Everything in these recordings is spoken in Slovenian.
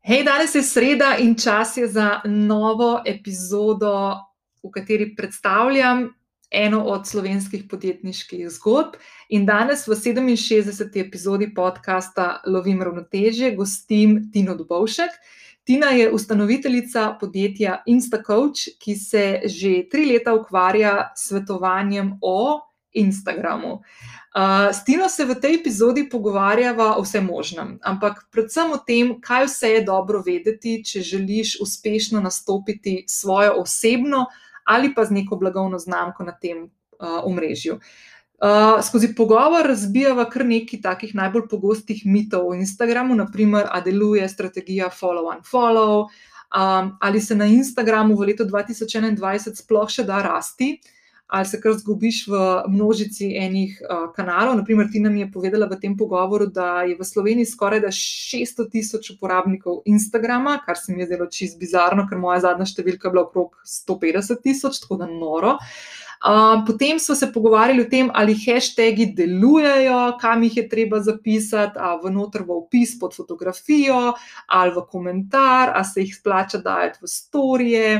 Hej, danes je sreda in čas je za novo epizodo, v kateri predstavljam eno od slovenskih podjetniških zgodb. In danes v 67. epizodi podcasta Lovim ravnotežje gostim Tino Dubovšek. Tina je ustanoviteljica podjetja InstaCoach, ki se že tri leta ukvarja s svetovanjem o Instagramu. Uh, s Tino se v tej epizodi pogovarjava o vsem možnem, ampak predvsem o tem, kaj vse je dobro vedeti, če želiš uspešno nastopiti svojo osebno ali pa z neko blagovno znamko na tem uh, omrežju. Uh, skozi pogovor razbijava kar nekaj takih najbolj pogostih mitov o Instagramu, naprimer, a deluje strategija follow and follow, um, ali se na Instagramu v letu 2021 sploh še da rasti ali se kar zgubiš v množici enih uh, kanalov. Naprimer, Tina mi je povedala v tem pogovoru, da je v Sloveniji skoraj 600 tisoč uporabnikov Instagrama, kar se mi je zdelo čist bizarno, ker moja zadnja številka je bila okrog 150 tisoč, tako da noro. Uh, potem smo se pogovarjali o tem, ali hashtagi delujejo, kam jih je treba zapisati, ali v noter v opis pod fotografijo, ali v komentar, ali se jih splača dajati v storije.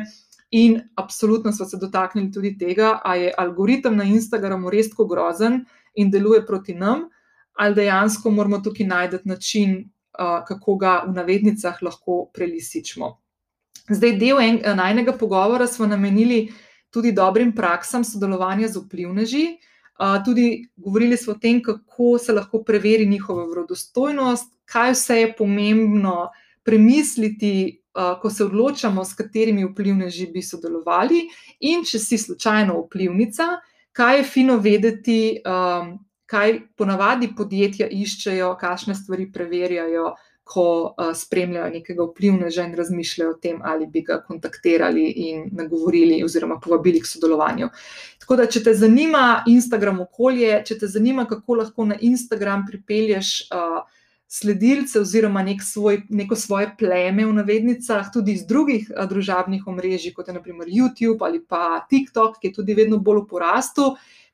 In absolutno smo se dotaknili tudi tega, ali je algoritem na Instagramu res tako grozen in deluje proti nam, ali dejansko moramo tukaj najti način, uh, kako ga v navednicah lahko prelisičemo. Zdaj, del en, najnega pogovora smo namenili tudi dobrim praksam sodelovanja z vplivneži. Uh, tudi govorili smo o tem, kako se lahko preveri njihova vrodostojnost, kaj vse je pomembno premisliti ko se odločamo, s katerimi vplivneži bi sodelovali, in če si slučajno vplivnica, kaj je fino vedeti, kaj ponavadi podjetja iščejo, kakšne stvari preverjajo, ko spremljajo nekega vplivneža in razmišljajo o tem, ali bi ga kontaktirali in nagovorili, oziroma povabili k sodelovanju. Tako da, če te zanima Instagram okolje, če te zanima, kako lahko na Instagram pripelješ. Uh, sledilce oziroma nek svoj, neko svoje pleme v navednicah, tudi iz drugih a, družabnih omrežij, kot je naprimer YouTube ali pa TikTok, ki je tudi vedno bolj v porastu,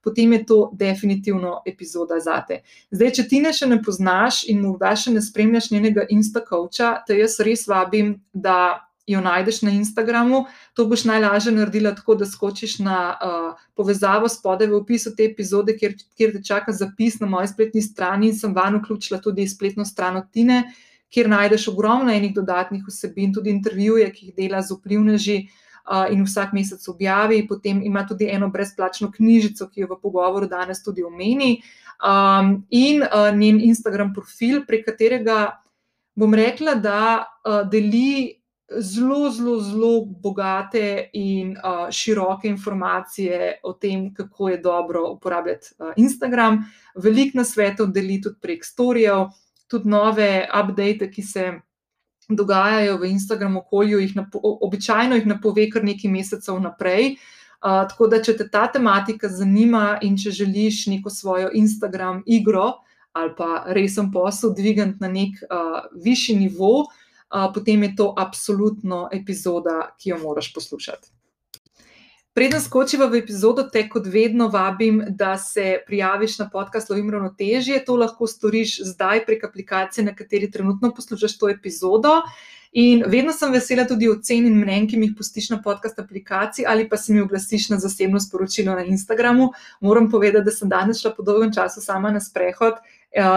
potem je to definitivno epizoda za te. Zdaj, če ti ne še ne poznaš in morda še ne spremljaš njenega Instacoacha, te jaz res vabim, da jo najdeš na Instagramu, to boš najlažje naredila tako, da skočiš na uh, povezavo spodaj v opisu te epizode, kjer, kjer te čaka zapis na moji spletni strani in sem van vključila tudi spletno stran od Tine, kjer najdeš ogromno enih dodatnih vsebin, tudi intervjuje, ki jih dela z vplivneži. Uh, in vsak mesec objavi, potem ima tudi eno brezplačno knjižico, ki jo v pogovoru danes tudi omeni, um, in uh, njen Instagram profil, prek katerega bom rekla, da uh, deli zelo, zelo, zelo bogate in uh, široke informacije o tem, kako je dobro uporabljati uh, Instagram. Veliko na svetu deli tudi prek storijev, tudi nove update, ki se dogajajo v Instagram okolju, jih običajno jih napove kar nekaj mesecev naprej. Uh, tako da, če te ta tematika zanima in če želiš neko svojo Instagram igro ali pa resen posel dvigati na nek uh, višji nivo, uh, potem je to absolutno epizoda, ki jo moraš poslušati. Preden skočiva v epizodo, te kot vedno vabim, da se prijaviš na podcast Lovim ravnotežje. To lahko storiš zdaj prek aplikacije, na kateri trenutno poslušaš to epizodo. In vedno sem vesela tudi ocen in mnen, ki mi jih pustiš na podcast aplikaciji ali pa se mi oglasiš na zasebno sporočilo na Instagramu. Moram povedati, da sem danes šla po dolgem času sama na sprehod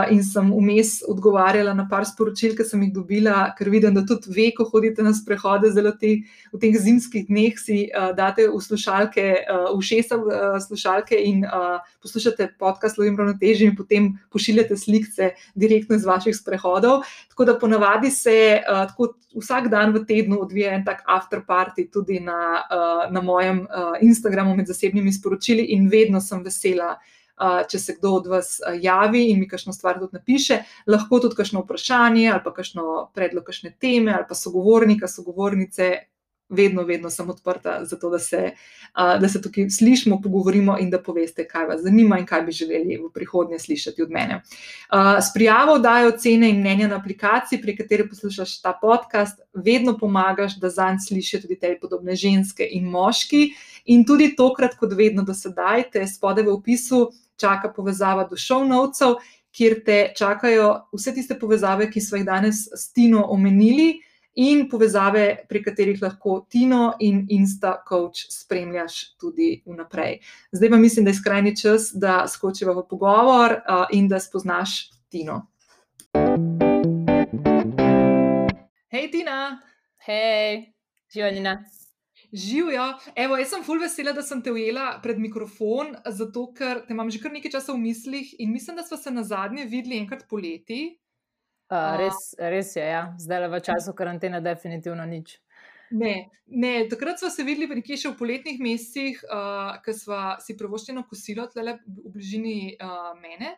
in sem vmes odgovarjala na par sporočil, ki sem jih dobila, ker vidim, da tudi ve, ko hodite na sprehode, zelo te, v teh zimskih dneh si uh, date v slušalke, uh, v šesa uh, slušalke in uh, poslušate podcast Lovim ravnotežje in potem pošiljate slike direktno iz vaših sprehodov. Tako da ponavadi se uh, tako vsak dan v tednu odvija en tak after party tudi na, uh, na mojem uh, Instagramu med zasebnimi sporočili in vedno sem vesela če se kdo od vas javi in mi kakšno stvar tudi napiše, lahko tudi kakšno vprašanje ali pa kakšno predlog, kakšne teme ali pa sogovornika, sogovornice. Vedno, vedno sem odprta za to, da se, da se tukaj slišimo, pogovorimo in da poveste, kaj vas zanima in kaj bi želeli v prihodnje slišati od mene. S prijavo dajo cene in mnenja na aplikaciji, pri kateri poslušaš ta podcast, vedno pomagaš, da zanj slišijo tudi te podobne ženske in moški. In tudi tokrat, kot vedno do sedaj, te spode v opisu čaka povezava do šovnovcev, kjer te čakajo vse tiste povezave, ki smo jih danes s Tino omenili. in povezave, pri katerih lahko Tino in InstaCoach spremljaš tudi vnaprej. Zdaj pa mislim, da je skrajni čas, da skočiva v pogovor in da spoznaš Tino. Hej, Tina! Hej, življenja. Živijo. Evo, jaz sem fulj vesela, da sem te ujela pred mikrofon, zato ker te imam že kar nekaj časa v mislih in mislim, da smo se na zadnje videli enkrat poleti. Uh, res, res je, ja. zdaj le v času karantene, definitivno nič. Ne, ne, takrat smo se videli nekje še v poletnih mesecih, uh, ko smo si prvoščeno kosilo tle v bližini uh, mene.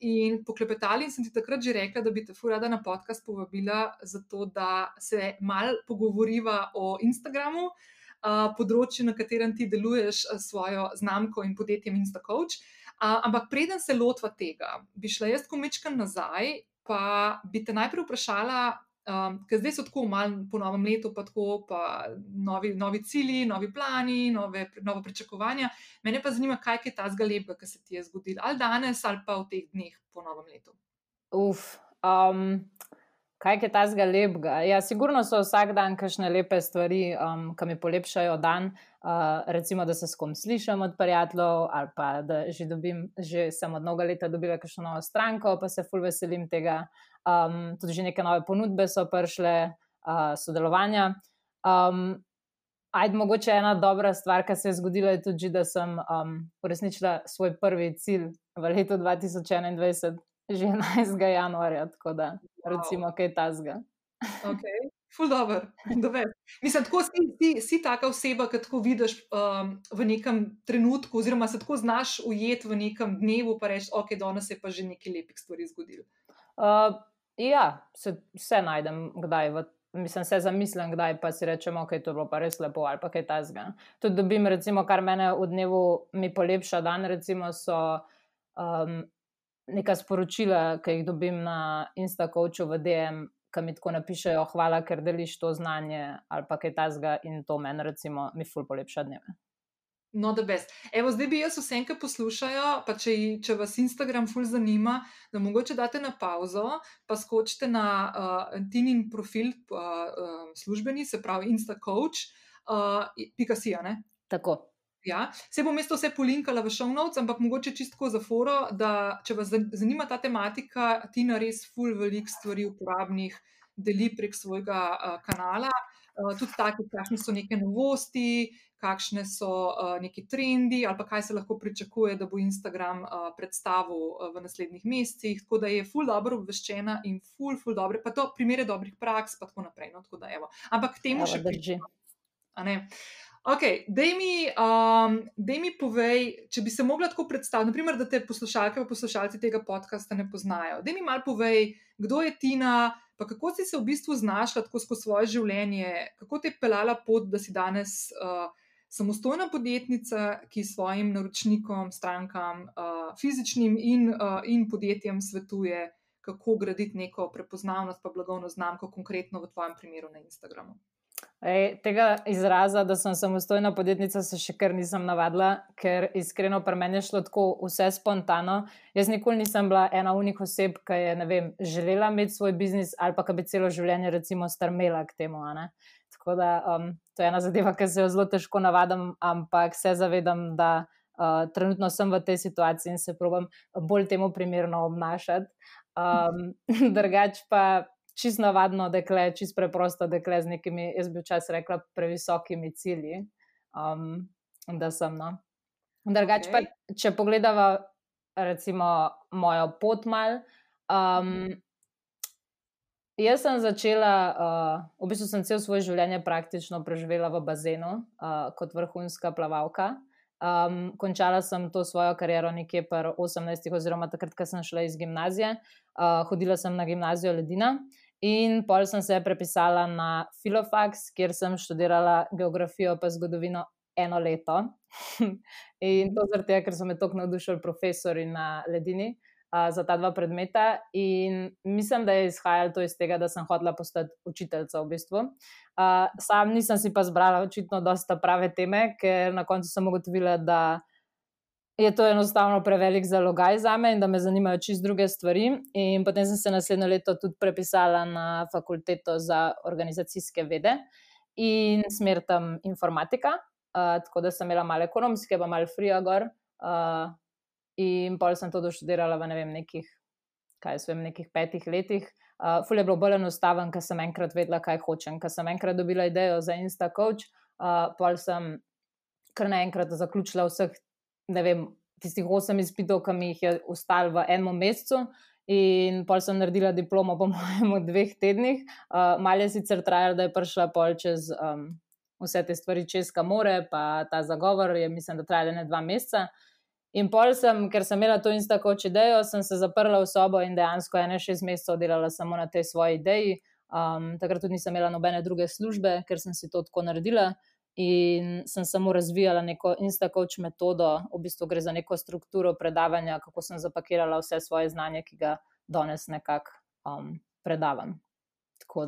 In poklepetali, in sem ti takrat že rekla, da bi te furada na podcast povabila, zato da se mal pogovoriva o Instagramu, uh, področju, na katerem ti deluješ svojo znamko in podjetjem InstaCoach. Ampak preden se lotva tega, bi šla jaz komičkam nazaj, pa bi te najprej vprašala, um, ker zdaj so tako malo po novem letu, pa tako pa novi, novi cilji, novi plani, nove, nove pričakovanja. Mene pa zanima, kaj je ta zgalepka, ki se ti je zgodila, ali danes, ali pa v teh dneh po novem letu. Uf. Um, Kaj je ta zga lepega? Ja, sigurno so vsak dan kakšne lepe stvari, um, ki mi polepšajo dan. Uh, recimo, da se s kom slišim od prijateljev, ali pa da že, dobim, že sem od mnogo leta dobila kakšno novo stranko, pa se ful veselim tega. Um, tudi že neke nove ponudbe so prišle, uh, sodelovanja. Um, Ajde, mogoče ena dobra stvar, ki se je zgodila, je tudi, da sem um, uresničila svoj prvi cilj v letu 2021, že 11. januarja, tako da wow. recimo kaj tasga. Okay. Ful dobro, Mislim, tako si, si, si taka oseba, ki tako vidiš um, v nekem trenutku, oziroma se tako znaš ujeti v nekem dnevu, pa reči, ok, danes je pa že nekaj lepih stvari zgodilo. Uh, ja, se, se najdem, kdaj. V, mislim, se zamislim, kdaj pa si rečemo, ok, to je bilo pa res lepo ali pa kaj tasga. Tudi dobim, recimo, kar mene v dnevu mi polepša dan, recimo, so. Um, neka sporočila, ki jih dobim na Instagramu, v DM, ki mi tako napišejo, hvala, ker deliš to znanje ali pa kaj tasga in to meni, recimo, mi ful polepša dneve. No, da best. Evo, zdaj bi jaz vsem, ki poslušajo, pa če, če vas Instagram ful zanima, da mogoče date na pauzo, pa skočite na uh, Tinin profil uh, uh, službeni, se pravi Instacoach, uh, pika si, ne? Tako. Ja, se bom mesto vse polinkala v šovnovc, ampak mogoče čisto za foro, da če vas zanima ta tematika, Tina res ful velik stvari uporabnih deli prek svojega uh, kanala. Uh, tudi tako, kakšne so neke novosti, kakšne so uh, neki trendi, ali pa kaj se lahko pričakuje, da bo Instagram uh, predstavil uh, v naslednjih mesecih. Tako da je ful dobro obveščena in ful, ful dobro, pa to primere dobrih praks, pa tako naprej. No, tako da, Ampak temu evo, še drži. Ok, da mi, um, mi povej, če bi se mogla tako predstaviti, naprimer, da te poslušalke in poslušalci tega podcasta ne poznajo. Da mi malo povej, kdo je Tina, pa kako si se v bistvu znašla tako skozi svoje življenje, kako te je pelala pot, da si danes uh, samostojna podjetnica, ki svojim naročnikom, strankam, uh, fizičnim in, uh, in podjetjem svetuje, kako graditi neko prepoznavnost, pa blagovno znamko, konkretno v tvojem primeru na Instagramu. Ej, tega izraza, da sem samostojna podjetnica, se še kar nisem navadila, ker iskreno pri meni je šlo tako vse spontano. Jaz nikoli nisem bila ena unih oseb, ki je vem, želela imeti svoj biznis ali pa ki bi celo življenje recimo strmela k temu. Tako da um, to je ena zadeva, ki se jo zelo težko navadim, ampak se zavedam, da uh, trenutno sem v tej situaciji in se probujem bolj temu primerno obnašati. Um, drugač pa čist navadno dekle, čist preprosto dekle z nekimi, jaz bi včasih rekla, previsokimi cilji. Um, da sem. No. Drugač okay. pa, če pogledamo, recimo, mojo pot mal. Um, jaz sem začela, uh, v bistvu sem cel svoje življenje praktično preživela v bazenu uh, kot vrhunska plavalka. Um, končala sem to svojo kariero nekje pri 18, oziroma takrat, ko sem šla iz gimnazije. Uh, hodila sem na gimnazijo Ledina In pol sem se prepisala na Filofax, kjer sem študirala geografijo in zgodovino eno leto. in to zaradi tega, ker so me tako navdušili profesori na ledini uh, za ta dva predmeta. In mislim, da je izhajalo to iz tega, da sem hotela postati učiteljica v bistvu. Uh, sam nisem si pa zbrala očitno dosta prave teme, ker na koncu sem ugotovila, da je to enostavno prevelik zalogaj za me in da me zanimajo čist druge stvari. In potem sem se naslednjo leto tudi prepisala na fakulteto za organizacijske vede in smer tam informatika. Uh, tako da sem imela malo ekonomske, pa malo friagor. Uh, in pol sem to doštudirala v ne vem, nekih, kaj so vem, nekih petih letih. Uh, ful je bilo bolj enostaven, ker sem enkrat vedela, kaj hočem. Ker sem enkrat dobila idejo za InstaCoach, uh, pol sem kar naenkrat zaključila vseh ne vem, tistih osem izpitov, ki mi jih je ustal v enem mesecu. In pol sem naredila diplomo, po mojem, v dveh tednih. Uh, Malje sicer trajalo, da je prišla pol čez um, vse te stvari, čez kamore, pa ta zagovor je, mislim, da trajalo ne dva meseca. In pol sem, ker sem imela to in tako idejo, sem se zaprla v sobo in dejansko ene šest mesecev delala samo na tej svoji ideji. Um, takrat tudi nisem imela nobene druge službe, ker sem si to tako naredila in sem samo razvijala neko Instacoach metodo, v bistvu gre za neko strukturo predavanja, kako sem zapakirala vse svoje znanje, ki ga danes nekako um, predavam.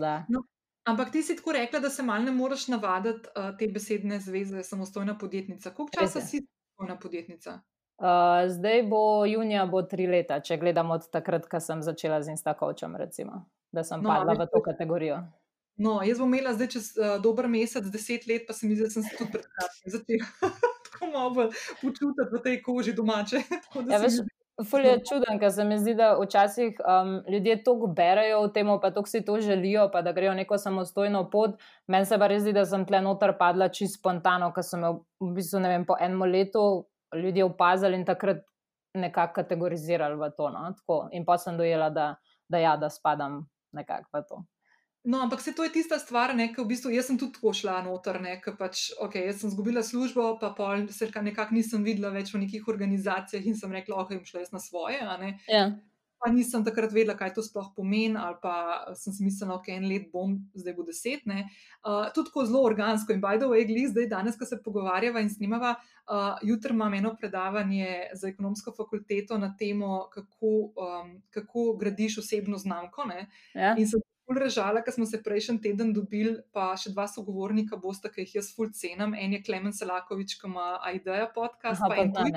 Da... No, ampak ti si tako rekla, da se malo ne moreš navaditi uh, te besedne zveze, samostojna podjetnica. Koliko časa Reze. si samostojna podjetnica? Uh, zdaj bo junija, bo tri leta, če gledam od takrat, ko sem začela z Instacoachom, recimo, da sem no, padla v to kategorijo. No, jaz bom imela zdaj čez uh, dober mesec, deset let, pa se mi zdi, da sem se tudi predstavila. Začela tako malo počutiti v tej koži domače. Ja, veš, ful je čuden, ker se mi zdi, da včasih um, ljudje toliko berajo o tem, pa toliko si to želijo, pa da grejo neko samostojno pot. Meni se pa res zdi, da sem tle noter padla čisto spontano, ker sem jo v bistvu, vem, po enem letu ljudje opazili in takrat nekako kategorizirali v to. No? Tako, in pa sem dojela, da, da ja, da spadam nekako v to. No, ampak se to je tista stvar, ne, v bistvu jaz sem tudi tako šla noter, ne, pač, okay, jaz sem izgubila službo, pa pol se nekako nisem videla več v nekih organizacijah in sem rekla, ok, jim šla jaz na svoje. Ja. Pa nisem takrat vedela, kaj to sploh pomeni, ali pa sem si mislila, ok, en let bom, zdaj bo deset. Uh, tudi tako zelo organsko in by the way, glej, zdaj danes, ko se pogovarjava in snimava, uh, jutri imam eno predavanje za ekonomsko fakulteto na temo, kako, um, kako gradiš osebno znamko. Ja. In sem ful režala, ker smo se prejšnji teden dobili, pa še dva sogovornika bosta, ki jih jaz ful cenim. En je Klemen Selakovič, ki ima Aideja podcast. Aha, pa en tuj.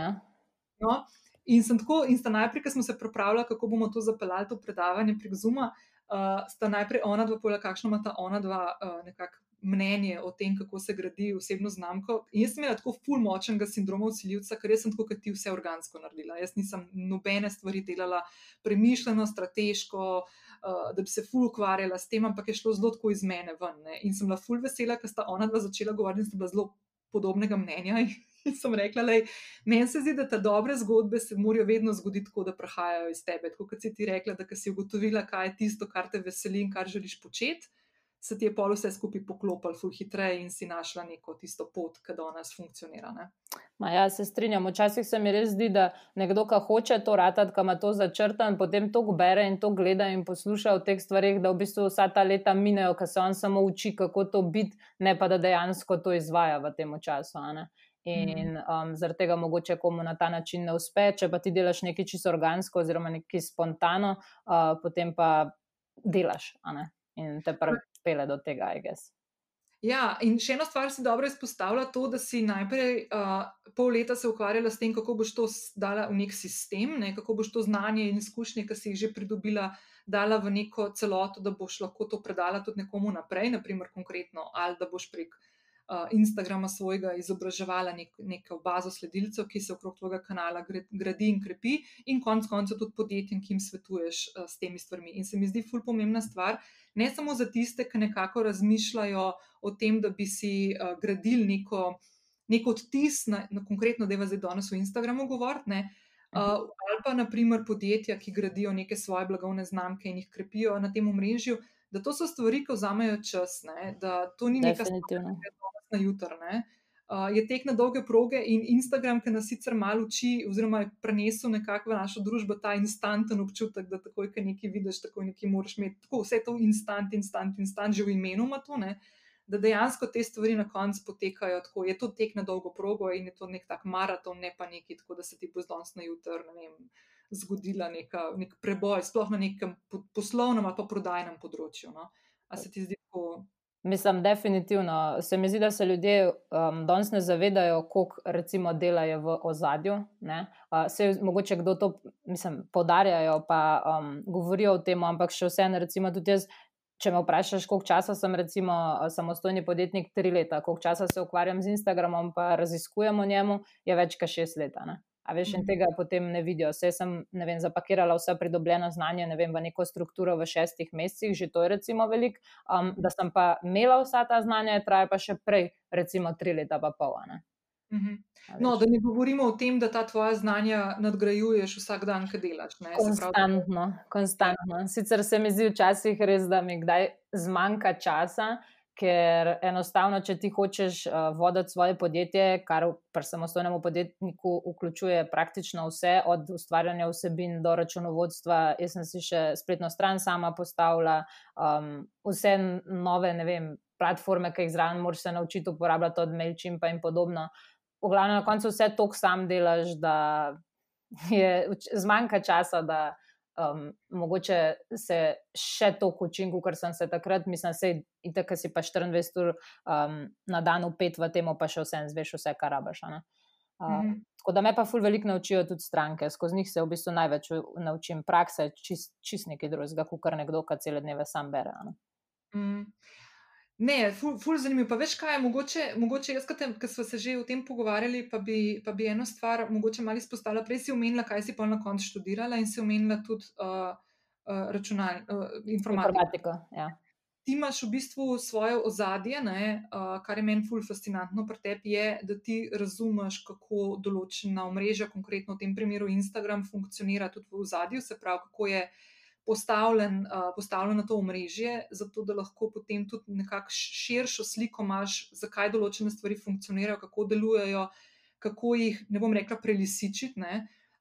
No, in sem tako, in sta najprej, ker smo se pripravljali, kako bomo to zapeljali, to predavanje prek Zuma, uh, sta najprej ona dva pojela, kakšno ima ta ona dva uh, nekako mnenje o tem, kako se gradi osebno znamko. In jaz sem imela tako ful močnega sindroma usiljivca, ker sem tako kot ti vse organsko naredila. Jaz nisem nobene stvari delala premišljeno, strateško, da bi se ful ukvarjala s tem, ampak je šlo zelo tako iz mene ven. Ne? In sem bila ful vesela, ker sta ona dva začela govoriti in sta bila zelo podobnega mnenja. In sem rekla, da meni se zdi, da te dobre zgodbe se morajo vedno zgoditi tako, da prihajajo iz tebe. Tako kot si ti rekla, da si ugotovila, kaj je tisto, kar te veseli in kar želiš početi se ti je pol vse skupaj poklopilo, ful hitreje in si našla neko tisto pot, ki do nas funkcionira. Ma ja, se strinjam. Včasih se mi res zdi, da nekdo, ki hoče to ratati, ki ima to začrtan, potem to bere in to gleda in posluša o teh stvarih, da v bistvu vsa ta leta minejo, ker se on samo uči, kako to biti, ne pa da dejansko to izvaja v tem času. In um, zaradi tega mogoče komu na ta način ne uspe, če pa ti delaš nekaj čisto organsko, oziroma nekaj spontano, uh, potem pa delaš in te pripele do tega, aj gess. Ja, in še ena stvar si dobro izpostavlja, to, da si najprej uh, pol leta se ukvarjala s tem, kako boš to dala v nek sistem, ne, kako boš to znanje in izkušnje, ki si jih že pridobila, dala v neko celoto, da boš lahko to predala tudi nekomu naprej, naprimer konkretno, ali da boš prek uh, Instagrama svojega izobraževala nek, neko bazo sledilcev, ki se okrog tvojega kanala gradi in krepi, in konec koncev tudi podjetjem, ki jim svetuješ uh, s temi stvarmi. In se mi zdi ful pomembna stvar, ne samo za tiste, ki nekako razmišljajo o tem, da bi si uh, gradili neko, neko odtis, na, na konkretno, da je zdaj danes v Instagramu govoriti. Uh, ali pa, naprimer, podjetja, ki gradijo neke svoje blagovne znamke in jih krepijo na tem omrežju, da to so stvari, ki vzamejo čas, ne? da to ni nekaj, kar je na jutr. Uh, je tek na dolge proge in Instagram, ki nas sicer malo uči, oziroma je prenesel nekako v našo družbo ta instanten občutek, da takoj, ko nekaj vidiš, takoj nekaj moraš imeti. Tako vse to instant, instant, instant, že v imenu ima to, ne? da dejansko te stvari na koncu potekajo tako. Je to tek na dolgo progo in je to nek tak maraton, ne pa neki, tako da se ti bo zdaj na jutr, ne vem, zgodila neka, nek preboj, sploh na nekem poslovnem ali pa prodajnem področju. No? A se ti zdi tako? Mislim, definitivno. Se mi zdi, da se ljudje um, danes ne zavedajo, koliko recimo delajo v ozadju. Uh, se mogoče kdo to, mislim, podarjajo, pa um, govorijo o tem, ampak še vseeno, recimo tudi jaz. Če me vprašaš, koliko časa sem, recimo, samostojni podjetnik, tri leta, koliko časa se ukvarjam z Instagramom, pa raziskujem o njemu, je več kot šest let. A veš, in mhm. tega potem ne vidijo. Vse sem vem, zapakirala vse pridobljeno znanje vem, v neko strukturo v šestih mesecih, že to je recimo veliko. Um, da sem pa imela vsa ta znanja, traja pa še prej, recimo tri leta pa pol. Mhm. No, da ne govorimo o tem, da ta tvoja znanja nadgrajuješ vsak dan, ki delaš. Ne? Konstantno, konstantno. Sicer se mi zdi včasih res, da mi kdaj zmanjka časa ker enostavno, če ti hočeš uh, voditi svoje podjetje, kar pri samostojnem podjetniku vključuje praktično vse, od ustvarjanja vsebin do računovodstva, jaz sem si še spletno stran sama postavila, um, vse nove, ne vem, platforme, ki jih zraven moraš se naučiti uporabljati, od MailChimpa in podobno. V glavnem, na koncu vse to sam delaš, da je zmanjka časa, da um, mogoče se še toliko učim, kot sem se takrat, mislim, da se tako si pa 24 ur um, na dan upet v tem, pa še vse en zveš, vse kar rabaš. Uh, mm -hmm. Tako da me pa ful veliko naučijo tudi stranke, skozi njih se v bistvu največ naučim, praksa je čist, čist nekaj drugega, kot kar nekdo, ki cele dneve sam bere. Mm. Ne, ful, ful zanimivo. Pa veš, kaj je mogoče, mogoče jaz, ki smo se že o tem pogovarjali, pa bi, pa bi eno stvar mogoče malo izpostavila. Prej si omenila, kaj si pa na koncu študirala in si omenila tudi uh, uh, računal, uh, informatiko. informatiko ja. Ti imaš v bistvu svoje ozadje, ne, uh, kar je meni ful fascinantno pri tebi, je, da ti razumeš, kako določena omrežja, konkretno v tem primeru Instagram, funkcionira tudi v ozadju, se pravi, kako je postavljen, uh, postavljen na to omrežje, zato da lahko potem tudi nekako širšo sliko imaš, zakaj določene stvari funkcionirajo, kako delujejo, kako jih, ne bom rekla, prelisičiti.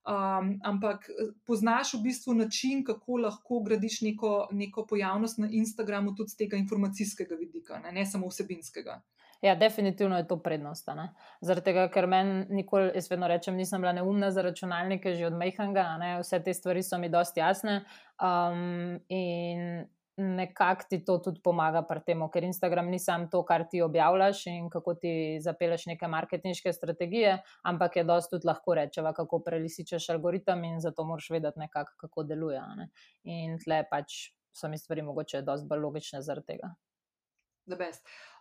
Um, ampak poznaš v bistvu način, kako lahko gradiš neko, neko pojavnost na Instagramu, tudi z tega informacijskega vidika, ne, ne samo vsebinskega. Ja, definitivno je to prednost. Zaradi tega, ker meni nikoli, jaz vedno rečem, nisem bila neumna za računalnike, že od Mejhanga, vse te stvari so mi dosti jasne. Um, in nekako ti to tudi pomaga pri tem, ker Instagram ni samo to, kar ti objavljaš in kako ti zapeleš neke marketinške strategije, ampak je dosti tudi lahko rečeva, kako prelisičeš algoritem in zato moraš vedeti nekako, kako deluje. Ne? In tle pač so mi stvari mogoče dosti bolj logične zaradi tega.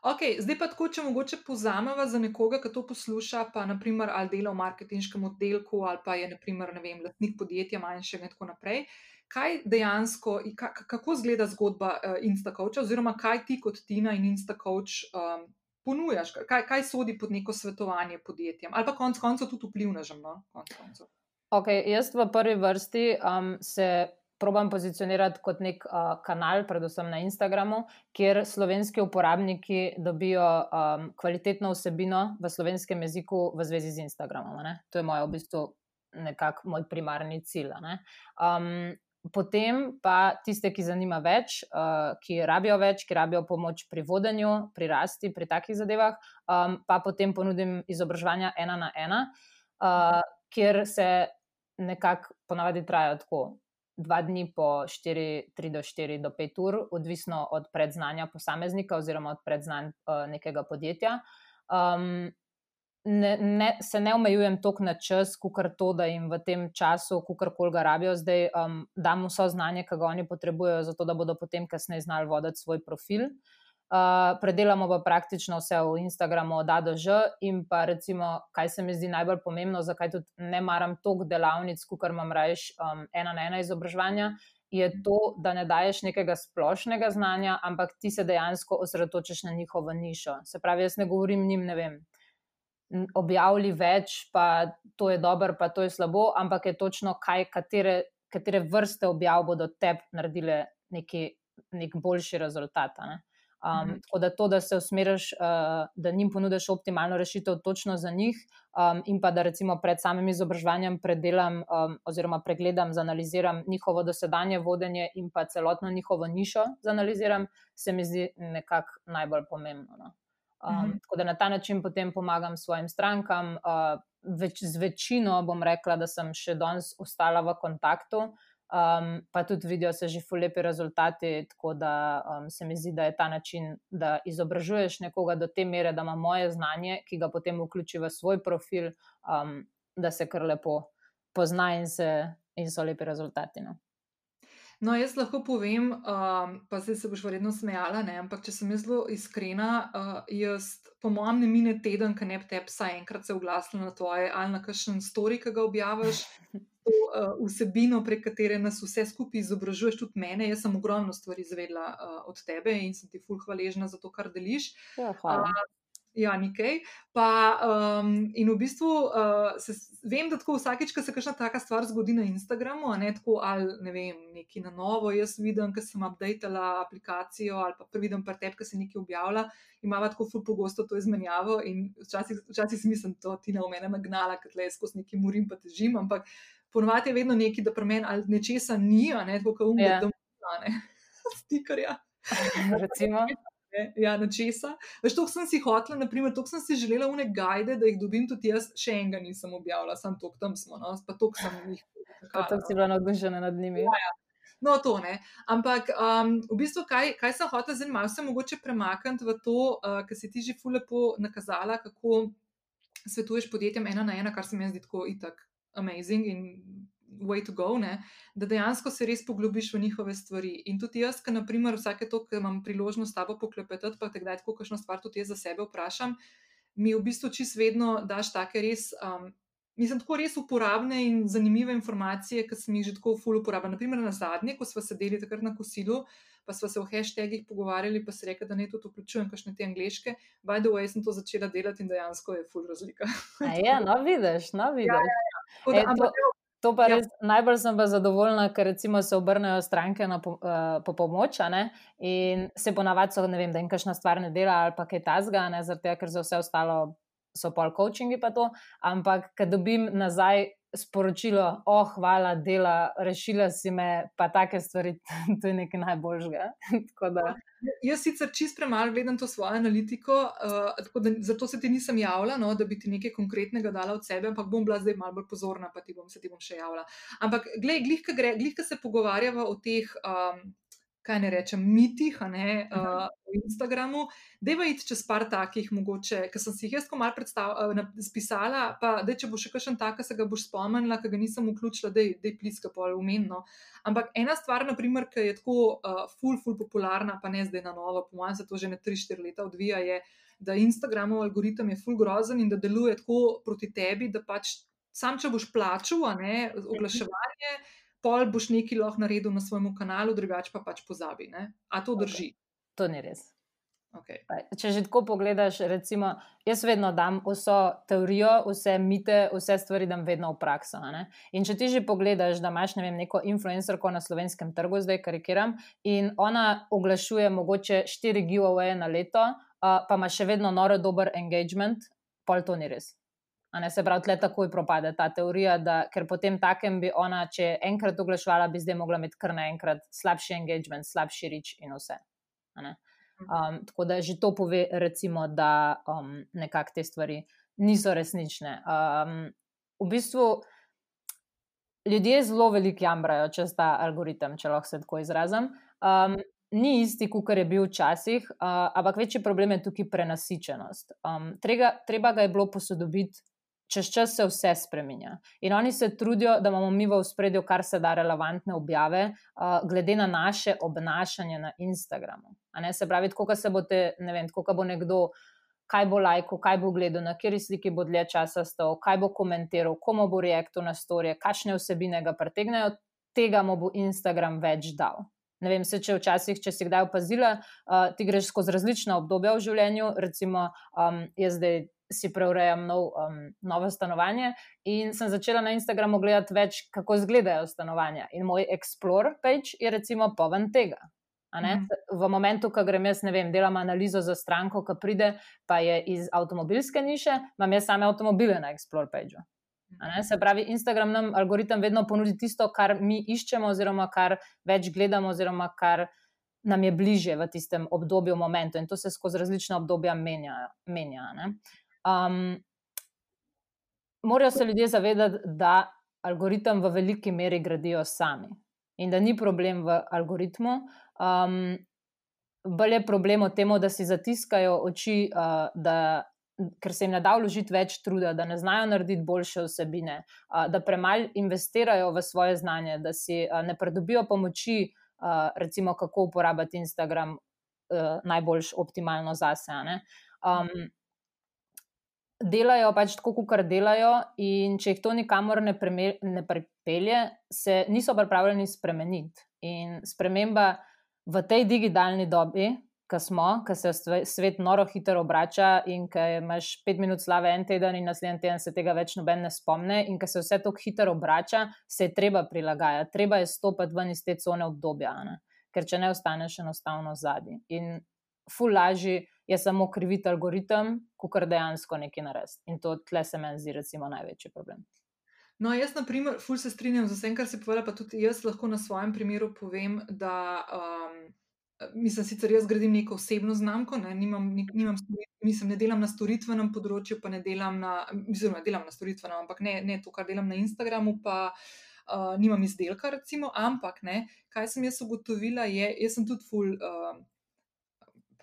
Okay, zdaj pa tako, če mogoče pozameva za nekoga, ki to posluša, pa naprimer ali dela v marketinškem oddelku ali pa je naprimer, ne vem, lastnik podjetja manjšega in tako naprej. Kaj dejansko, kako izgleda zgodba uh, Instacoach, oziroma kaj ti kot Tina in Instacoach um, ponujaš, kaj, kaj sodi pod neko svetovanje podjetjem ali pa konec koncev tudi vplivnežem? No? Okay, jaz v prvi vrsti um, se probam pozicionirati kot nek uh, kanal, predvsem na Instagramu, kjer slovenski uporabniki dobijo um, kvalitetno vsebino v slovenskem jeziku v zvezi z Instagramom. Ne? To je moj v bistvu nekako moj primarni cilj. Um, potem pa tiste, ki zanima več, uh, ki rabijo več, ki rabijo pomoč pri vodenju, pri rasti, pri takih zadevah, um, pa potem ponudim izobraževanja ena na ena, uh, kjer se nekako ponavadi trajajo tako dva dni po 4, 3 do 4 do 5 ur, odvisno od predznanja posameznika oziroma od predznanj uh, nekega podjetja. Um, ne, ne, se ne omejujem toliko na čas, kot to, da jim v tem času, kakorkoli ga rabijo, zdaj um, dam vso znanje, ki ga oni potrebujejo, zato da bodo potem kasneje znali voditi svoj profil. Uh, Uh, predelamo pa praktično vse v Instagramu, od A do Ž. In pa, recimo, kaj se mi zdi najbolj pomembno, zakaj tudi ne maram toliko delavnic, kot imam reč, um, ena na ena izobraževanja, je to, da ne daješ nekega splošnega znanja, ampak ti se dejansko osredotočiš na njihovo nišo. Se pravi, jaz ne govorim njim, ne vem. Objavili več, pa to je dobro, pa to je slabo, ampak je točno, kaj, katere, katere vrste objav bodo tebi naredile neki, nek boljši rezultat. Ne? Um, mhm. Tako da to, da se usmeriš, uh, da jim ponudiš optimalno rešitev točno za njih, um, in pa da recimo pred samim izobraževanjem predelam um, oziroma pregledam, zanaliziram njihovo dosedanje vodenje in pa celotno njihovo nišo, zanaliziram, se mi zdi nekako najbolj pomembno. No. Um, mhm. Tako da na ta način potem pomagam svojim strankam. Uh, več, z večino bom rekla, da sem še danes ostala v kontaktu. Um, pa tudi vidijo se že fulepi rezultati. Tako da um, se mi zdi, da je ta način, da izobražuješ nekoga do te mere, da ima moje znanje, ki ga potem vključi v svoj profil, um, da se kar lepo pozna in, se, in so lepi rezultati. No. No, jaz lahko povem, um, pa zdaj se boš verjetno smejala, ne? ampak če sem zelo iskrena, uh, jaz, po mojem, ne mine teden, ki ne bi te psa enkrat se oglasila na tvoje ali na kakšen story, ki ga objaviš. To uh, vsebino, prek katere nas vse skupaj izobražuješ, tudi mene. Jaz sem ogromno stvari izvedela uh, od tebe in sem ti fulh hvaležna za to, kar deliš. Ja, hvala. Uh, Ja, nekaj. Pa, um, in v bistvu uh, se, vem, da tako vsakeč, ko se kakšna taka stvar zgodi na Instagramu, ne tako ali ne vem, neki na novo, jaz vidim, ker sem updatala aplikacijo ali pa vidim pa tebe, ki se nekaj objavlja, imamo tako ful pogosto to izmenjavo in včasih, včasih si mislim, da ti na omene nagnala, ker tle skozi neki murim pa težim, ampak ponovadi je vedno nekaj, da pri meni ali nečesa ni, ne tako kot umre, yeah. da ne, stikarja. Recimo ja, na česa. Veš, to sem si hotela, naprimer, to sem si želela une guide, da jih dobim tudi jaz, še enega nisem objavila, sam to, tam smo, no, pa to sem jih. Pa to si bila navdušena nad njimi. Ja, ja. No, to ne. Ampak um, v bistvu, kaj, kaj sem hotela zdaj malo se mogoče premakniti v to, uh, kar si ti že fulepo nakazala, kako svetuješ podjetjem ena na ena, kar se mi zdi tako itak amazing in way to go, ne, da dejansko se res poglobiš v njihove stvari. In tudi jaz, ki naprimer vsake to, ki imam priložnost s tabo poklepetati, pa te kdaj tako kakšno stvar tudi jaz za sebe vprašam, mi v bistvu čist vedno daš take res. Um, Mislim, tako res uporabne in zanimive informacije, ki sem jih že tako ful uporabljal. Naprimer, na zadnje, ko smo sedeli takrat na kosilu, pa smo se o hashtagih pogovarjali, pa se reče, da ne tudi vključujem kakšne te angliške. By the way, sem to začela delati in dejansko je ful razlika. Ja, no, vidiš, no, vidiš. Ja, ja, ja. Tako da, e, ampak, to... To pa ja. res najbolj sem pa zadovoljna, ker recimo se obrnejo stranke na po, uh, po pomoč ne? in se ponavadi so, ne vem, da jim kakšna stvar ne dela ali pa kaj tasga, zaradi tega, ker za vse ostalo so pol coachingi pa to. Ampak, kad dobim nazaj sporočilo, oh, hvala, dela, rešila si me, pa take stvari, to je nekaj najboljžga. Jaz sicer čist premalo gledam to svojo analitiko, uh, da, zato se ti nisem javila, no, da bi ti nekaj konkretnega dala od sebe, ampak bom bila zdaj malo bolj pozorna, pa ti bom se ti bom še javila. Ampak, glej, glihka, glihka se pogovarjava o teh. Um, kaj ne rečem, mitih ne, uh, na Instagramu. Deva iti čez par takih, mogoče, ki sem si jih jaz komaj napisala, pa da če bo še kakšen tak, se ga boš spomnila, ki ga nisem vključila, da je pliska pol umenno. Ampak ena stvar, naprimer, ki je tako uh, ful, ful popularna, pa ne zdaj na novo, po mojem se to že ne 3-4 leta odvija, je, da Instagramov algoritem je ful grozen in da deluje tako proti tebi, da pač sam, če boš plačal, ne, oglaševanje. Pol boš nekaj lahko naredil na svojem kanalu, drugače pa pač pozabi. Ne? A to drži? Okay. To ni res. Okay. Če že tako pogledaš, recimo, jaz vedno dam vso teorijo, vse mite, vse stvari, da vedno v prakso. In če ti že pogledaš, da imaš ne vem, neko influencerko na slovenskem trgu, zdaj karikiram, in ona oglašuje mogoče 4 giveaway na leto, uh, pa ima še vedno noro dober engagement, pol to ni res. Ne, se pravi, tle takoj propade ta teorija, da ker potem takem bi ona, če enkrat oglaševala, bi zdaj mogla imeti kar naenkrat slabši engagement, slabši rič in vse. Um, tako da že to pove, recimo, da um, nekako te stvari niso resnične. Um, v bistvu ljudje zelo veliko jamrajo čez ta algoritem, če lahko se tako izrazim. Um, ni isti, kot je bil včasih, uh, ampak večji problem je tukaj prenasičenost. Um, treba, treba ga je bilo posodobiti čez čas se vse spremenja. In oni se trudijo, da imamo mi v spredju kar se da relevantne objave, uh, glede na naše obnašanje na Instagramu. Se pravi, kako se bo te, ne vem, kako bo nekdo. Kaj bo lajko, kaj bo gledal, na kateri sliki bo dlje časa stal, kaj bo komentiral, komu bo reaktor na storje, kakšne vsebine ga pretegnejo, tega mu bo Instagram več dal. Ne vem, se če včasih, če si kdaj opazila, uh, ti greš skozi različna obdobja v življenju. Recimo, um, jaz zdaj si preurejam nov, um, novo stanovanje in sem začela na Instagramu gledati več, kako izgledajo stanovanja. In moj Explore page je recimo poven tega. Mm. V momentu, ko grem jaz, ne vem, delam analizo za stranko, ki pride, pa je iz avtomobilske niše, imam jaz same avtomobile na Explore pageu. Se pravi, Instagram nam algoritem vedno ponudi tisto, kar mi iščemo, oziroma kar več gledamo, oziroma kar nam je bliže v tistem obdobju, momentu. In to se skozi različna obdobja menja. menja Um, morajo se ljudje zavedati, da algoritem v veliki meri gradijo sami. in da ni problem v algoritmu. Um, bolj je problem v tem, da si zatiskajo oči, uh, da, ker se jim ne da vložiti več truda, da ne znajo narediti boljše vsebine, uh, da premaj investirajo v svoje znanje, da si uh, ne pridobijo pomoči, uh, recimo, kako uporabiti Instagram uh, najbolj optimalno zase. Um, delajo pač tako, kot delajo, in če jih to nikamor ne, ne pripelje, se niso pripravljeni spremeniti. In sprememba v tej digitalni dobi, ki smo, ki se svet noro hitro obrača in ki imaš pet minut slave en teden in naslednji teden se tega več noben ne spomne, in ki se vse tako hitro obrača, se je treba prilagajati, treba je stopiti ven iz te cone obdobja, ne? ker če ne ostaneš enostavno zadnji. In ful lažji je samo kriviti algoritem, kot dejansko nekaj narediti. In to tle se meni zdi, recimo, največji problem. No, jaz, na primer, ful se strinjam z vsem, kar si povedala, pa tudi jaz lahko na svojem primeru povem, da um, mislim, sicer jaz gradim neko osebno znamko, ne, nimam, nimam, mislim, ne delam na storitvenem področju, pa ne delam na, ne delam na storitvenem, ampak ne, ne to, kar delam na Instagramu, pa uh, nimam izdelka, recimo, ampak ne, kaj sem jaz ugotovila, je, jaz sem tudi ful. Uh,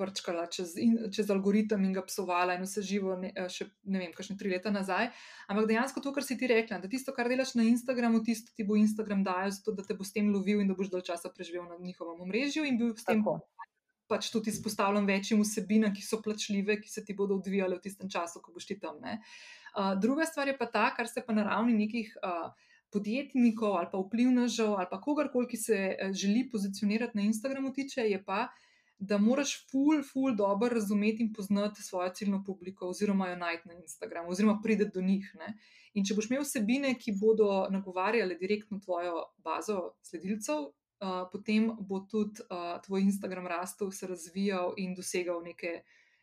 prčkala čez, in, čez algoritem in ga psovala in vse živo, ne, eh, še ne vem, kakšne tri leta nazaj. Ampak dejansko to, kar si ti rekla, da tisto, kar delaš na Instagramu, tisto ti bo Instagram dajal, zato da te bo s tem lovil in da boš dalj časa preživel na njihovem omrežju in bil s tem. Tako. Pač tudi izpostavljam večjim vsebinam, ki so plačljive, ki se ti bodo odvijale v tistem času, ko boš ti tam. Uh, druga stvar je pa ta, kar se pa na ravni nekih uh, podjetnikov ali pa vplivnežev ali pa kogarkoli, ki se želi pozicionirati na Instagramu, tiče, je pa, uh, da moraš ful, ful dobro razumeti in poznati svojo ciljno publiko, oziroma jo najti na Instagramu, oziroma priti do njih. Ne? In če boš imel vsebine, ki bodo nagovarjale direktno tvojo bazo sledilcev, uh, potem bo tudi uh, tvoj Instagram rastel, se razvijal in dosegal neke.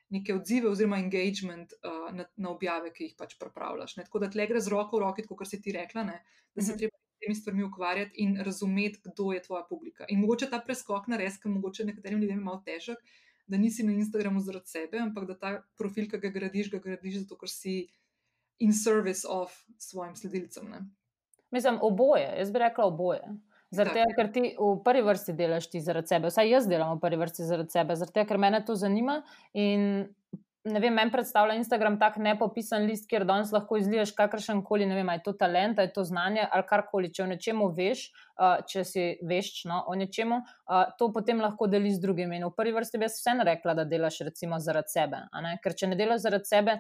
Neke odzive, oziroma engagement uh, na, na objave, ki jih pač pripravljaš. Ne? Tako da tle gre z roko v roki, kot si ti rekla, ne? da se uh mhm. -huh. treba temi stvarmi ukvarjati in razumeti, kdo je tvoja publika. In mogoče ta preskok na res, ki mogoče nekaterim ljudem je malo težek, da nisi na Instagramu zaradi sebe, ampak da ta profil, ki ga gradiš, ga gradiš zato, ker si in service of svojim sledilcem. Ne? Mislim, oboje, jaz bi rekla oboje. Zato, ker ti v prvi vrsti delaš ti zaradi sebe, vsaj jaz delam v prvi vrsti zaradi sebe, zato, ker me to zanima in ne vem, meni predstavlja Instagram tak nepopisan list, kjer danes lahko izliješ kakršen koli, ne vem, je to talent, je to znanje ali karkoli. Če o nečemu veš, če si veš no, o nečemu, to potem lahko deliš z drugimi. In v prvi vrsti bi jaz vseeno rekla, da delaš recimo zaradi sebe. Ker če ne delaš zaradi sebe.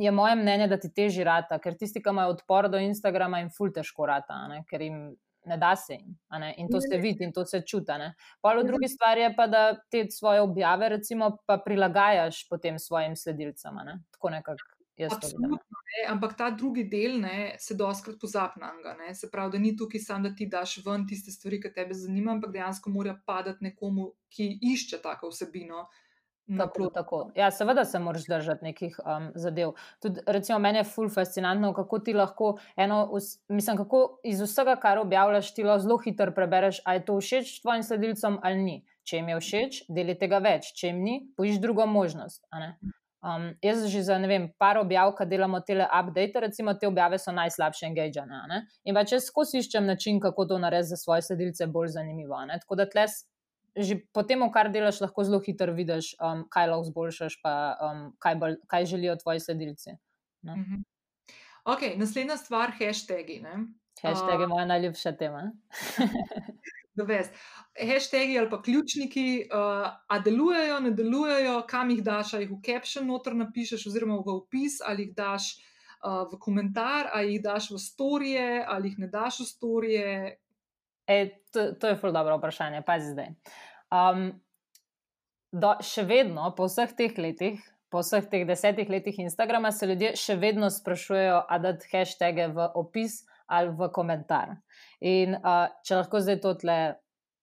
Je moje mnenje, da ti teži rata, ker tisti, ki imajo odpor do Instagrama, jim ful težko rata, ne? ker jim ne da se jim. In to se vidi in to se čuti. Pa v drugi stvari je pa, da te svoje objave, recimo, pa prilagajaš potem svojim sledilcem. Ne? Tako nekako. Ampak ta drugi del ne, se doskrat pozabi na njega. Se pravi, da ni tukaj samo, da ti daš ven tiste stvari, ki te zanimajo, ampak dejansko mora padati nekomu, ki išče tako vsebino, Tako, tako. Ja, seveda se moraš držati nekih um, zadev. Tudi, recimo, meni je ful fascinantno, kako ti lahko eno, mislim, kako iz vsega, kar objavljaš, ti lahko zelo hitro prebereš, ali je to všeč tvojim sledilcem ali ni. Če jim je všeč, deli tega več, če jim ni, poiš drugo možnost. Um, jaz že za ne vem, par objav, ki delamo tele update, recimo te objave so najslabše engagene. In pa če skozi iščem način, kako to narediti za svoje sledilce bolj zanimivo. Ne? Tako da tleh že po tem, kar delaš, lahko zelo hitro vidiš, um, kaj lahko zboljšaš, pa um, kaj, bolj, kaj želijo tvoji sledilci. Mm -hmm. Ok, naslednja stvar, hashtagi. Hashtag je uh, moja najljubša tema. Hashtagi ali pa ključniki, uh, a delujejo, ne delujejo, kam jih daš, ali jih v caption noter napišeš, oziroma v opis, ali jih daš uh, v komentar, ali jih daš v storije, ali jih ne daš v storije, E, to, to je zelo dobro vprašanje, pazi zdaj. Um, do, še vedno, po vseh teh letih, po vseh teh desetih letih Instagrama, se ljudje še vedno sprašujejo, da da hashtage v opis ali v komentar. In uh, če lahko zdaj to tle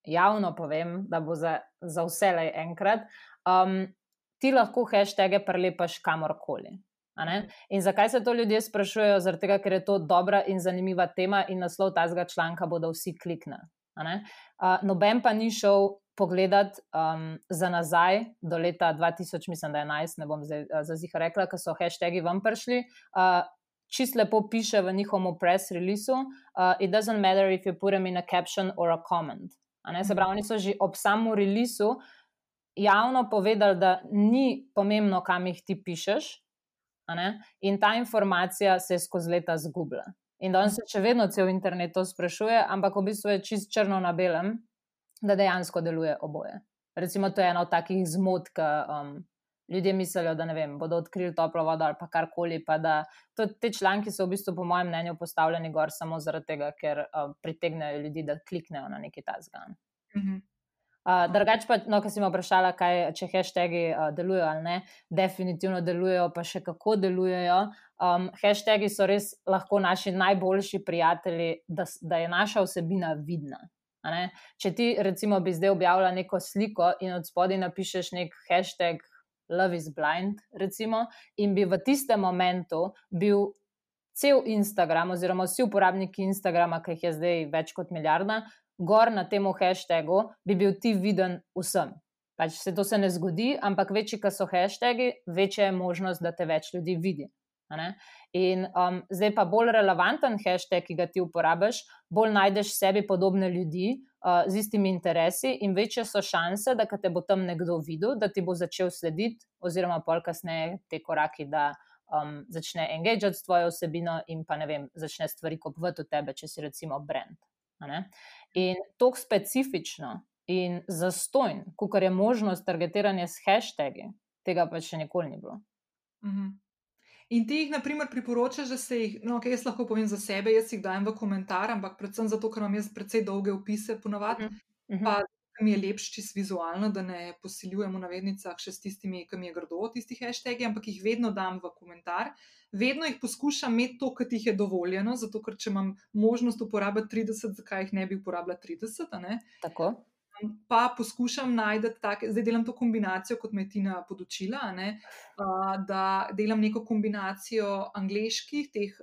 javno povem, da bo za, za vse le enkrat, um, ti lahko hashtage prelepaš kamorkoli. In zakaj se to ljudje sprašujejo? Tega, ker je to dobra in zanimiva tema in naslov tazga članka bodo vsi kliknili. Uh, noben pa ni šel pogledat um, za nazaj do leta 2000, mislim, da je 11, ne bom zdaj za zih rekla, ko so hashtagi vam prišli. Uh, čist lepo piše v njihovem press releasu: uh, It doesn't matter if you put them in a caption or a comment. A ne, se pravi, oni so že ob samem releasu javno povedali, da ni pomembno, kam jih ti pišeš, in ta informacija se je skozi leta zgubila. In danes se še vedno cel internet to sprašuje, ampak v bistvu je čist črno na belem, da dejansko deluje oboje. Recimo, to je ena od takih zmot, ki um, ljudje mislijo, da vem, bodo odkrili toplo vodo ali karkoli. Pa da, to, te članki so v bistvu, po mojem mnenju, postavljeni gor samo zaradi tega, ker uh, pritegnejo ljudi, da kliknejo na neki ta zgan. Mm -hmm. Uh, Drugač pa, no, ko si me vprašala, kaj, če hashtagi uh, delujejo ali ne, definitivno delujejo, pa še kako delujejo. Um, hashtagi so res lahko naši najboljši prijatelji, da, da je naša vsebina vidna. Če ti, recimo, bi zdaj objavila neko sliko in od spodaj napišeš nek hashtag, Love is Blind, recimo, in bi v tistem momentu bil cel Instagram, oziroma vsi uporabniki Instagrama, ki jih je zdaj več kot milijarda, gor na tem hashtagu, bi bil ti viden vsem. Pač se to se ne zgodi, ampak večji, ki so hashtagi, večja je možnost, da te več ljudi vidi. In um, zdaj pa bolj relevanten hashtag, ki ga ti uporabiš, bolj najdeš sebi podobne ljudi uh, z istimi interesi, in večje so šanse, da te bo tam nekdo videl, da ti bo začel slediti, oziroma pol kasneje te koraki, da um, začne engagati s tvojo osebino in pa ne vem, začne stvari kupovati od tebe, če si recimo brand. In tako specifično in zastojn, kot je možnost targetiranja s hashtagi, tega pa še nikoli ni bilo. Mm -hmm. In ti jih, na primer, priporočaš, da se jih, no, okay, jaz lahko povem za sebe, jaz jih dajem v komentar, ampak predvsem zato, ker imam jaz precej dolge opise, ponovadi. Uh -huh. Pa mi je lepši čist vizualno, da ne posiljujem v navednicah še s tistimi, ki mi je grdo, tistih hashtagi, ampak jih vedno dam v komentar. Vedno jih poskušam imeti to, kar jih je dovoljeno, zato ker če imam možnost uporabiti 30, zakaj jih ne bi uporabljala 30? Tako pa poskušam najti tako, zdaj delam to kombinacijo, kot me je Tina podočila, ne, da delam neko kombinacijo angliških, teh,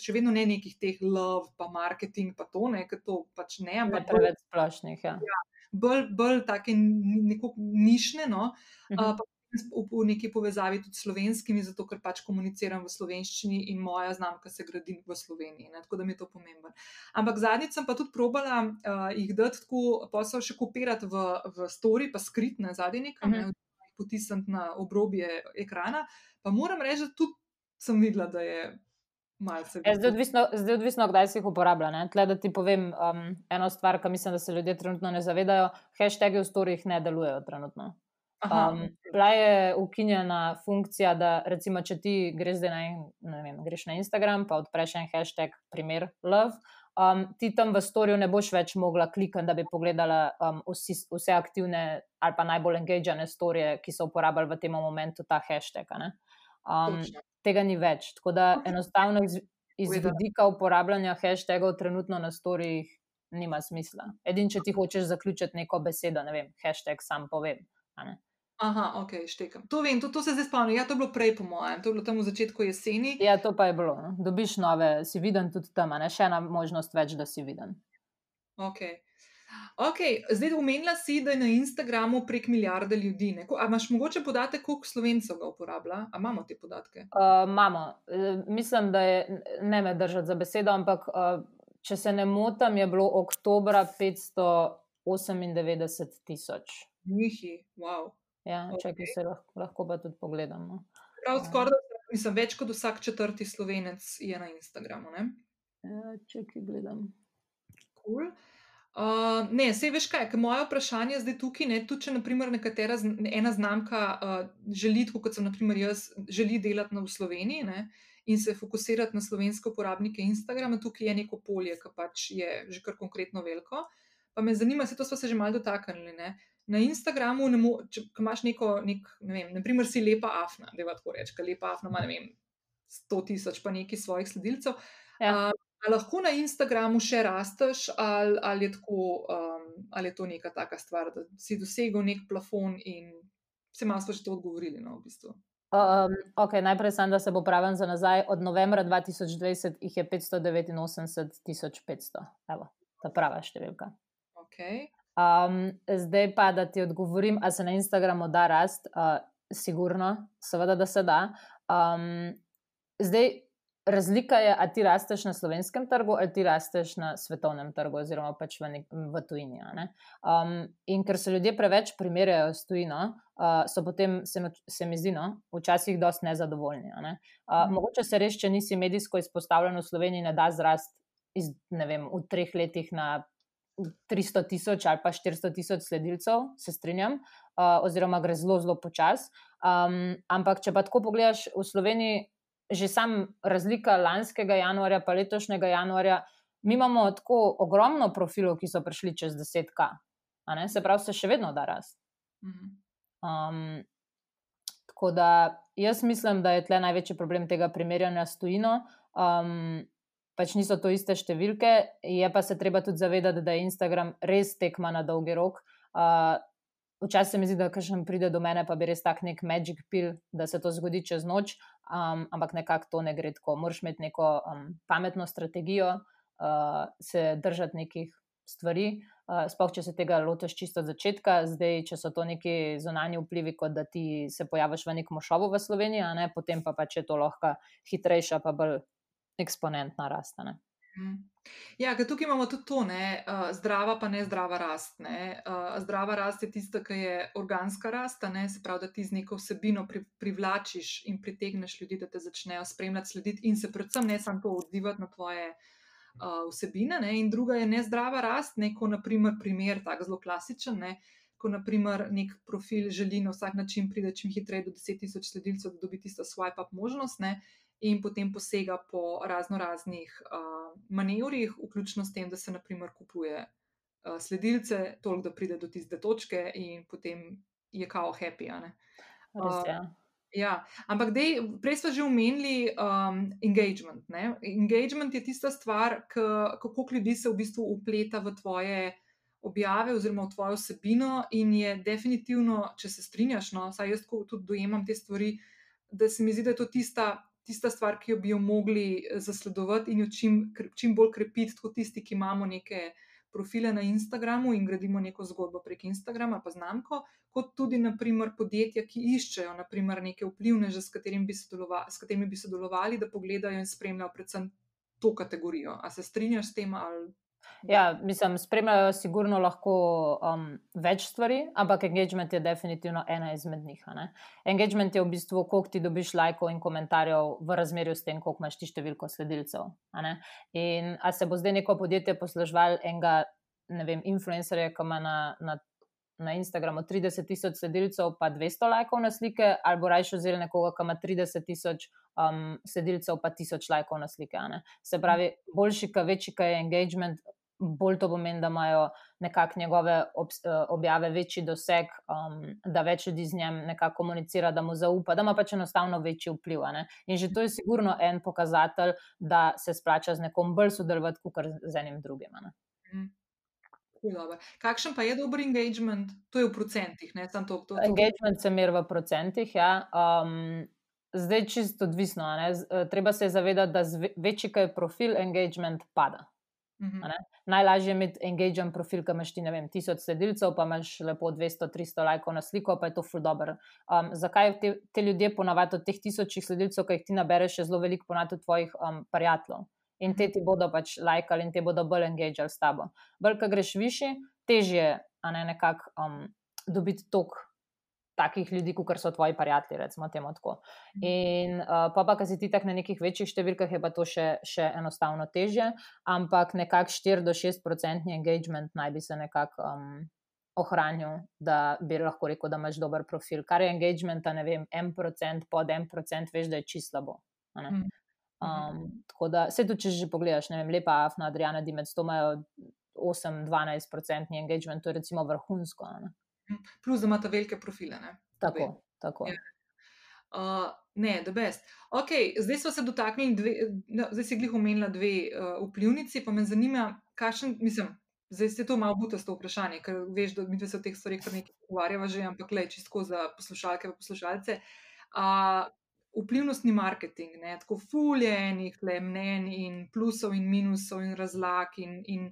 še vedno ne nekih teh love, pa marketing, pa to ne, ker to pač ne. Ne preveč splošnih. Ja. Ja, bolj, bolj take neko nišne, no, uh -huh. pa v, neki povezavi tudi s slovenskimi, zato ker pač komuniciram v slovenščini in moja znamka se gradi v Sloveniji. Ne, tako da mi je to pomembno. Ampak zadnjič sem pa tudi probala uh, jih dati tako, pa so še kopirati v, v story, pa skrit na zadnji nekaj, uh -huh. ne, potisniti na obrobje ekrana. Pa moram reči, da tudi sem videla, da je. Je, zdaj, odvisno, zdaj odvisno, kdaj si jih uporablja. Tle, da ti povem um, eno stvar, ki mislim, da se ljudje trenutno ne zavedajo. Hashtagi v storjih ne delujejo trenutno. Um, bila je ukinjena funkcija, da recimo, če ti greš, na, vem, greš na Instagram, pa odpreš en hashtag, primer love, um, ti tam v storju ne boš več mogla klikati, da bi pogledala um, vsi, vse aktivne ali pa najbolj engagirane storije, ki so uporabljali v tem momentu ta hashtag. Um, tega ni več. Tako da enostavno iz, iz vidika uporabljanja hashtagov trenutno na storijih nima smisla. Edin, če ti hočeš zaključiti neko besedo, ne vem, hashtag sam povem. Aha, ok, štekam. To vem, to, to se zdaj spomnim. Ja, to je bilo prej, po mojem, to je bilo tam v začetku jeseni. Ja, to pa je bilo. No. Dobiš nove, si viden tudi tam, ne še ena možnost več, da si viden. Ok. Okay, zdaj, omenila si, da je na Instagramu prek milijarde ljudi. Ali imaš mogoče podatek, koliko slovencev ga uporablja? Ali imamo te podatke? Uh, imamo. Uh, mislim, da je ne me držati za besedo, ampak uh, če se ne motim, je bilo oktobra 598 tisoč. Mihi, wow. Ja, če okay. se lahko, lahko pa tudi pogledamo. Prav, skoraj, mislim, več kot vsak četrti slovenec je na Instagramu. Ne? Ja, če ki gledam. Cool. Uh, ne, se veš kaj, moje vprašanje je zdaj tukaj. Ne, tudi če naprimer nekatera ena znamka uh, želi, kot sem naprimer jaz, želi delati na v Sloveniji ne, in se fokusirati na slovenske uporabnike Instagrama, tukaj je neko polje, ki pač je že kar konkretno veliko. Pa me zanima, se to smo se že malo dotaknili na Instagramu, mo, če imaš neko, nek, ne vem, naprimer si lepa afna, da je tako ker lepa afna ima, ne vem, 100 tisoč pa nekaj svojih sledilcev. Ja. Uh, lahko na Instagramu še rasteš, ali, ali, je tako, um, ali je to neka taka stvar, da si dosegel nek plafon in se malo smo že to odgovorili, no, v bistvu. Um, okay, najprej sem, da se bo pravim za nazaj. Od novembra 2020 jih je 589 500, evo, ta prava številka. Okay. Um, zdaj pa, da ti odgovorim, ali se na Instagramu da rast, uh, sigurno, seveda, da se da. Um, zdaj, razlika je, ali ti rasteš na slovenskem trgu ali ti rasteš na svetovnem trgu, oziroma pač v, nek, v tujini. Um, in ker se ljudje preveč primerjajo s tujino, uh, so potem, se, se mi zdi, no, včasih dosti nezadovoljni. Ne? Uh, mm. Mogoče se res, če nisi medijsko izpostavljen v Sloveniji, ne da zrast iz, ne vem, v treh letih na 300 tisoč ali pa 400 tisoč sledilcev, se strinjam, uh, oziroma gre zelo, zelo počasi. Um, ampak, če pa tako pogledaš v Sloveniji, že sam razlika lanskega januarja pa letošnjega januarja, mi imamo tako ogromno profilov, ki so prišli čez 10K, se pravi, se še vedno da rast. Um, tako da jaz mislim, da je tle največji problem tega primerjanja s tujino. Um, pač niso to iste številke, je pa se treba tudi zavedati, da je Instagram res tekma na dolgi rok. Uh, Včasih se mi zdi, da kažem pride do mene, pa bi res tak nek magic pill, da se to zgodi čez noč, um, ampak nekako to ne gre tako. Moraš imeti neko um, pametno strategijo, uh, se držati nekih stvari, uh, sploh če se tega lotiš čisto od začetka. Zdaj, če so to neki zunanji vplivi, kot da ti se pojaviš v nekem šovu v Sloveniji, ne, potem pa, pa če to lahko hitrejša, pa bolj eksponentna rastane. Mhm. Ja, ker tukaj imamo tudi to, ne, uh, zdrava pa ne zdrava rast. Ne. Uh, zdrava rast je tista, ki je organska rast, ne, se pravi, da ti z neko vsebino pri, privlačiš in pritegneš ljudi, da te začnejo spremljati, slediti in se predvsem ne samo to odzivati na tvoje uh, vsebine. Ne. In druga je nezdrava rast, neko, naprimer, primer, tako zelo klasičen. Ne. Ko naprimer nek profil želi na vsak način priti čim hitreje do 10.000 sledilcev, da dobi tisto swipe up možnost, ne, in potem posega po razno raznih uh, manevrih, vključno s tem, da se naprimer kupuje uh, sledilce, toliko, da pride do tiste točke in potem je kao happy. Uh, ja, ampak dej, prej smo že omenili um, engagement. Ne? Engagement je tista stvar, kako ljudi se v bistvu upleta v tvoje. Objave oziroma v tvojo vsebino, in je definitivno, če se strinjaš, no, saj jaz tudi dojemam te stvari, da se mi zdi, da je to tista tista stvar, ki jo bi jo mogli eh, zasledovati in jo čim, čim bolj krepiti, kot tisti, ki imamo neke profile na Instagramu in gradimo neko zgodbo prek Instagrama, pa znamko, kot tudi, naprimer, podjetja, ki iščejo naprimer, neke vplivneže, s katerimi bi, s katerimi bi sodelovali, da pogledajo in spremljajo predvsem to kategorijo. A se strinjaš s tem ali Ja, mislim, spremljajo sigurno lahko um, več stvari, ampak engagement je definitivno ena izmed njih. Engagement je v bistvu, koliko ti dobiš lajkov in komentarjev v razmerju s tem, koliko imaš ti številko sledilcev. In a se bo zdaj neko podjetje poslužval enega, ne vem, influencerja, ki ima na, na, na Instagramu 30 tisoč sledilcev, pa 200 lajkov na slike, ali bo raje vzel nekoga, ki ima 30 tisoč. Um, sledilcev pa tisoč lajkov na slike. Se pravi, boljši, kaj večji, kaj je engagement, bolj to pomeni, da imajo nekako njegove ob, eh, objave večji doseg, um, da več ljudi z njim nekako komunicira, da mu zaupa, da ima pač enostavno večji vpliv. Ne? In že to je sigurno en pokazatelj, da se splača z nekom bolj sodelovati, kot z enim drugim. Mm. Kakšen pa je dober engagement? To je v procentih. To, to, to. Engagement se meri v procentih. Ja. Um, zdaj, čisto odvisno. Eh, treba se zavedati, da večji je profil, engagement pada. -hmm. Najlažje je imeti engagemen profil, ki imaš ti, ne vem, tisoč sledilcev, pa imaš lepo 200-300 lajkov na sliko, pa je to full dobro. Um, zakaj te, te ljudje ponavadi od teh tisočih sledilcev, ki jih ti nabereš, je zelo veliko ponavadi tvojih um, prijateljev. In te ti bodo pač lajkali in te bodo bolj engagirali s tabo. Bolj, ko greš višji, težje je ne, nekako um, dobiti tok takih ljudi, kot so tvoji prijatelji, recimo temu tako. Mhm. In uh, pa, pa, kar si ti tak na nekih večjih številkah, je pa to še, še enostavno teže, ampak nekako 4 do 6 procentni engagement naj bi se nekako um, ohranil, da bi lahko rekel, da imaš dober profil. Kar je engagement, ne vem, en procent, pod en procent, veš, da je čisto slabo. Um, tako da se tudi, če že pogledaš, ne vem, lepa Afna, Adriana Dimec, to imajo 8-12 procentni engagement, to je recimo vrhunsko. Ne? Plus da imate velike profile. Ne? Tako, tako. Ja. Uh, ne, da best. Okay, zdaj smo se dotaknili, dve, no, zdaj si glih omenila dve uh, vplivnici, pa me zanima, kakšen, mislim, zdaj se to malo buta s to vprašanje, ker veš, da mi dve se o teh stvarih kar nekaj pogovarjava že, ampak le čisto za poslušalke in poslušalce. Uh, vplivnostni marketing, ne, tako fuljenih mnen in plusov in minusov in razlag in, in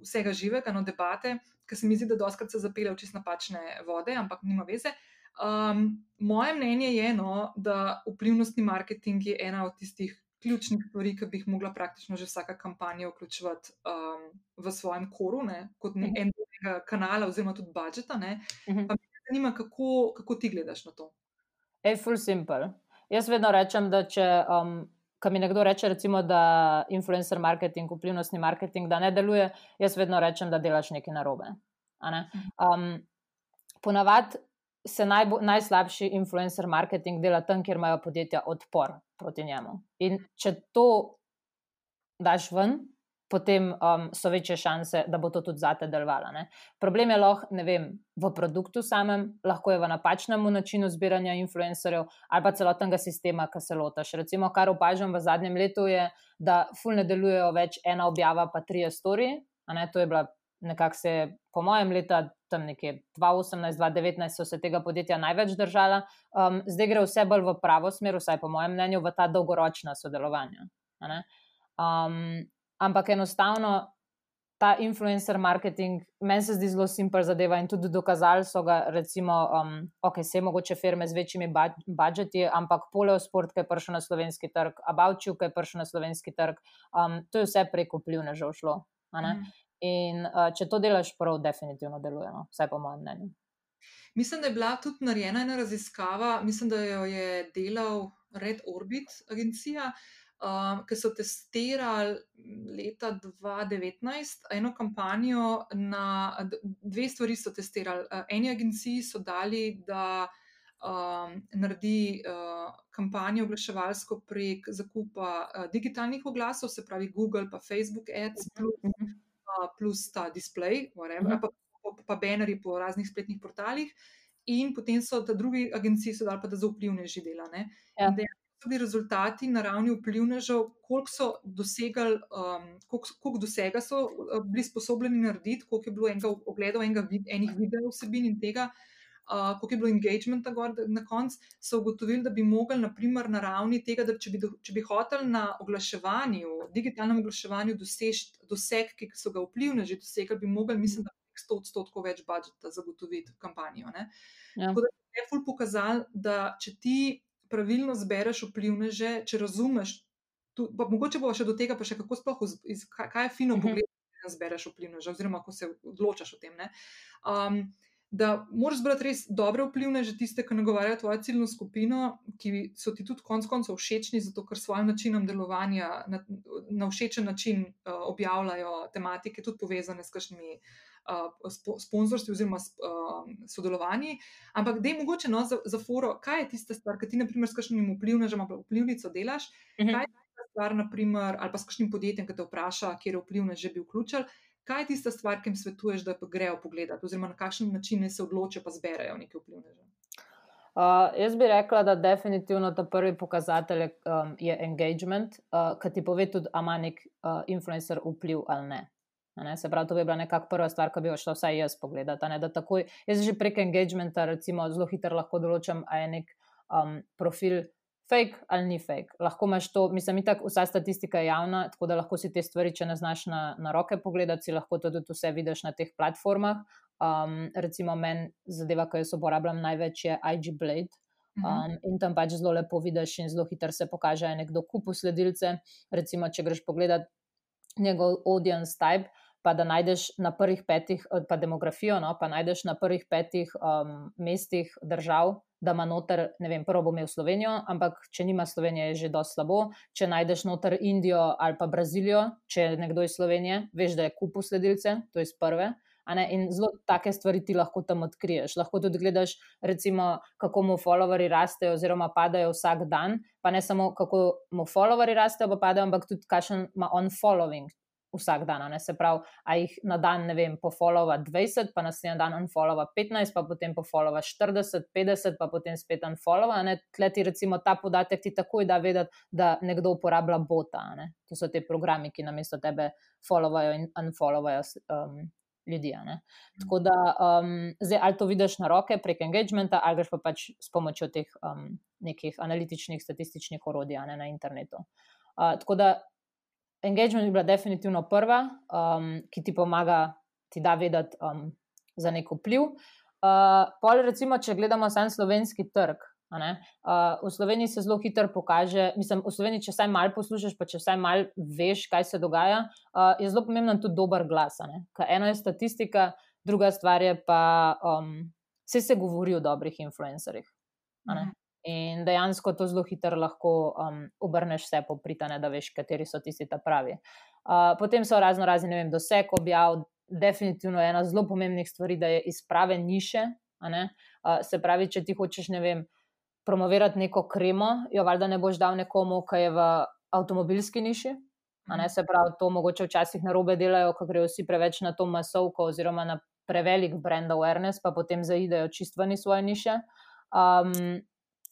vsega živega, no debate ker se mi zdi, da doskrat se zapeljejo čist napačne vode, ampak nima veze. Um, moje mnenje je, no, da vplivnostni marketing je ena od tistih ključnih stvari, ki bi jih mogla praktično že vsaka kampanja vključevati um, v svojem koru, ne, kot ne, Mhm. enega kanala, oziroma tudi budžeta. Ne. Mhm. Pa me zanima, kako, kako ti gledaš na to. Je full simple. Jaz vedno rečem, da če. Um, Ko mi nekdo reče, recimo, da influencer marketing, vplivnostni marketing, da ne deluje, jaz vedno rečem, da delaš nekaj narobe. Ne? um, ponavadi se najbo, najslabši influencer marketing dela tam, kjer imajo podjetja odpor proti njemu. In če to daš ven, potem um, so večje šanse, da bo to tudi zate delovalo. ne. Problem je lahko, ne vem, v produktu samem, lahko je v napačnem načinu zbiranja influencerjev ali pa celotnega sistema, ki se lotaš. Recimo, kar opažam v zadnjem letu, je, da ful ne delujejo več ena objava, pa tri story. a Ne, to je bila nekako se, po mojem, leta tam nekje 2018-2019 so se tega podjetja največ držala. Um, zdaj gre vse bolj v pravo smer, vsaj po mojem mnenju, v ta dolgoročna sodelovanja. Um, ampak enostavno ta influencer marketing, meni se zdi zelo simpel zadeva in tudi dokazali so ga, recimo, um, ok, se mogoče firme z večjimi bud- budžeti, ampak Poleosport, ki je prišel na slovenski trg, Abavčuk, ki je prišel na slovenski trg, um, to je vse preko vplivnežev šlo. Mhm. In uh, če to delaš prav, definitivno deluje, no? vsaj po mojem mnenju. Mislim, da je bila tudi narejena ena raziskava, mislim, da jo je delal Red Orbit agencija, um, ki so testirali leta 2019 eno kampanjo na dve stvari so testirali. Uh, Eni agenciji so dali, da um, naredi uh, kampanjo oglaševalsko prek zakupa uh, digitalnih oglasov, se pravi Google pa Facebook Ads, plus, Mhm. uh, plus ta display, whatever, Mhm. pa, pa, pa banerji po raznih spletnih portalih. In potem so ta drugi agenciji so dali pa, da za vplivneži dela. Ne? Ja. In dejansko bili rezultati na ravni vplivnežev, koliko so dosegali, um, koliko, koliko dosega so uh, bili sposobni narediti, koliko je bilo enega ogledov, enega vid, enih videov vsebin in tega, uh, koliko je bilo engagementa gor na koncu, so ugotovili, da bi mogli naprimer na ravni tega, da če bi, če bi hoteli na oglaševanju, digitalnem oglaševanju doseči doseg, ki so ga vplivneži dosegli, bi mogli, mislim, da 100 odstotkov več budžeta zagotoviti v kampanjo. Ne? Ja. Tako da je ful pokazal, da če ti pravilno zbereš vplivneže, če razumeš, tu, pa mogoče bo še do tega, pa še kako sploh, iz, iz, kaj, kaj je fino Mhm. pogled, da zbereš vplivneže, oziroma ko se odločaš o tem. Ne? Um, da moraš zbrati res dobre vplivneže, tiste, ki nagovarjajo tvojo ciljno skupino, ki so ti tudi konec koncev všečni, zato ker s svojim načinom delovanja na, na všečen način uh, objavljajo tematike, tudi povezane s kakšnimi uh, sponzorstvi oziroma sodelovanji. Ampak, da je mogoče no, za, za foro, kaj je tista stvar, ki ti, na primer, s kakšnim vplivnežem ali vplivnico delaš, Mhm. kaj je tista stvar, naprimer, ali pa s kakšnim podjetjem, ki te vpraša, kje je vplivnež že bi vključil. Kaj je tista stvar, ki jim svetuješ, da grejo pogledat, oziroma na kakšen način se odločijo, pa zberejo neke vplivneže? Uh, jaz bi rekla, da definitivno ta prvi pokazatelj um, je engagement, uh, ki ti pove tudi, ali ima nek uh, influencer vpliv ali ne. Ne, se pravi, to bi bila nekakšna prva stvar, ki bi jo šla vsaj jaz pogledati. Ne, da takoj, jaz že prek engagementa, recimo, zelo hitro lahko določam, ali je nek um, profil fake ali ni fake. Lahko imaš to, mislim, itak vsa statistika je javna, tako da lahko si te stvari, če ne znaš na, na roke pogledati, si lahko to tudi vse vidiš na teh platformah. Um, recimo, meni zadeva, ki jo uporabljam največ, je IG Blade. Um, in tam pač zelo lepo vidiš, in zelo hitro se pokaže, da je nekdo kupil sledilce. Recimo, če greš pogledat njegov audience type, pa da najdeš na prvih petih, eh, pa demografijo, no, pa najdeš na prvih petih um, mestih držav, da ima noter, ne vem, prvo bo imel Slovenijo, ampak če nima Slovenije, je že dosti slabo. Če najdeš noter Indijo ali pa Brazilijo, če je nekdo iz Slovenije, veš, da je kupil sledilce, to je iz prve. In zelo take stvari ti lahko tam odkriješ. Lahko tudi gledaš, recimo, kako mu followerji rastejo, oziroma padajo vsak dan, pa ne samo kako mu followerji rastejo, pa padajo, ampak tudi kakšen ima on following vsak dan. Ne, se pravi, a jih na dan, ne vem, pofollowa 20, pa naslednji dan unfollowa 15, pa potem pofollowa 40, 50, pa potem spet unfollowa. ne. Tle ti recimo ta podatek ti takoj da vedeti, da nekdo uporablja bota. Ne. To so te programi, ki namesto tebe followajo in unfollowajo um, ljudi. Ne. Tako da um, zdaj ali to vidiš na roke prek engagementa, ali greš pa pač s pomočjo teh um, nekih analitičnih, statističnih orodij ne, na internetu. Uh, tako da engagement je bila definitivno prva, um, ki ti pomaga, ti da vedeti um, za nek vpliv. Uh, pol, recimo, če gledamo sam slovenski trg, Uh, v Sloveniji se zelo hitro pokaže, mislim, v Sloveniji, če vsaj malo poslušaš, pa če vsaj malo veš, kaj se dogaja, uh, je zelo pomemben tudi dober glas. Eno je statistika, druga stvar je pa, um, vse se govori o dobrih influencerjih. Mhm. In dejansko to zelo hitro lahko um, obrneš vse popritane, da veš, kateri so tisti ta pravi. Uh, potem so razno razni, ne vem, doseg objav, definitivno ena zelo pomembnih stvari, da je iz prave niše. Uh, se pravi, če ti hočeš, ne vem promovirati neko kremo, jo valjda ne boš dal nekomu, ki je v avtomobilski niši. Ne, se pravi, to mogoče včasih na robe delajo, ko grejo vsi preveč na to masovko oziroma na prevelik brand awareness, pa potem zaidejo čistveni svoje niše. Um,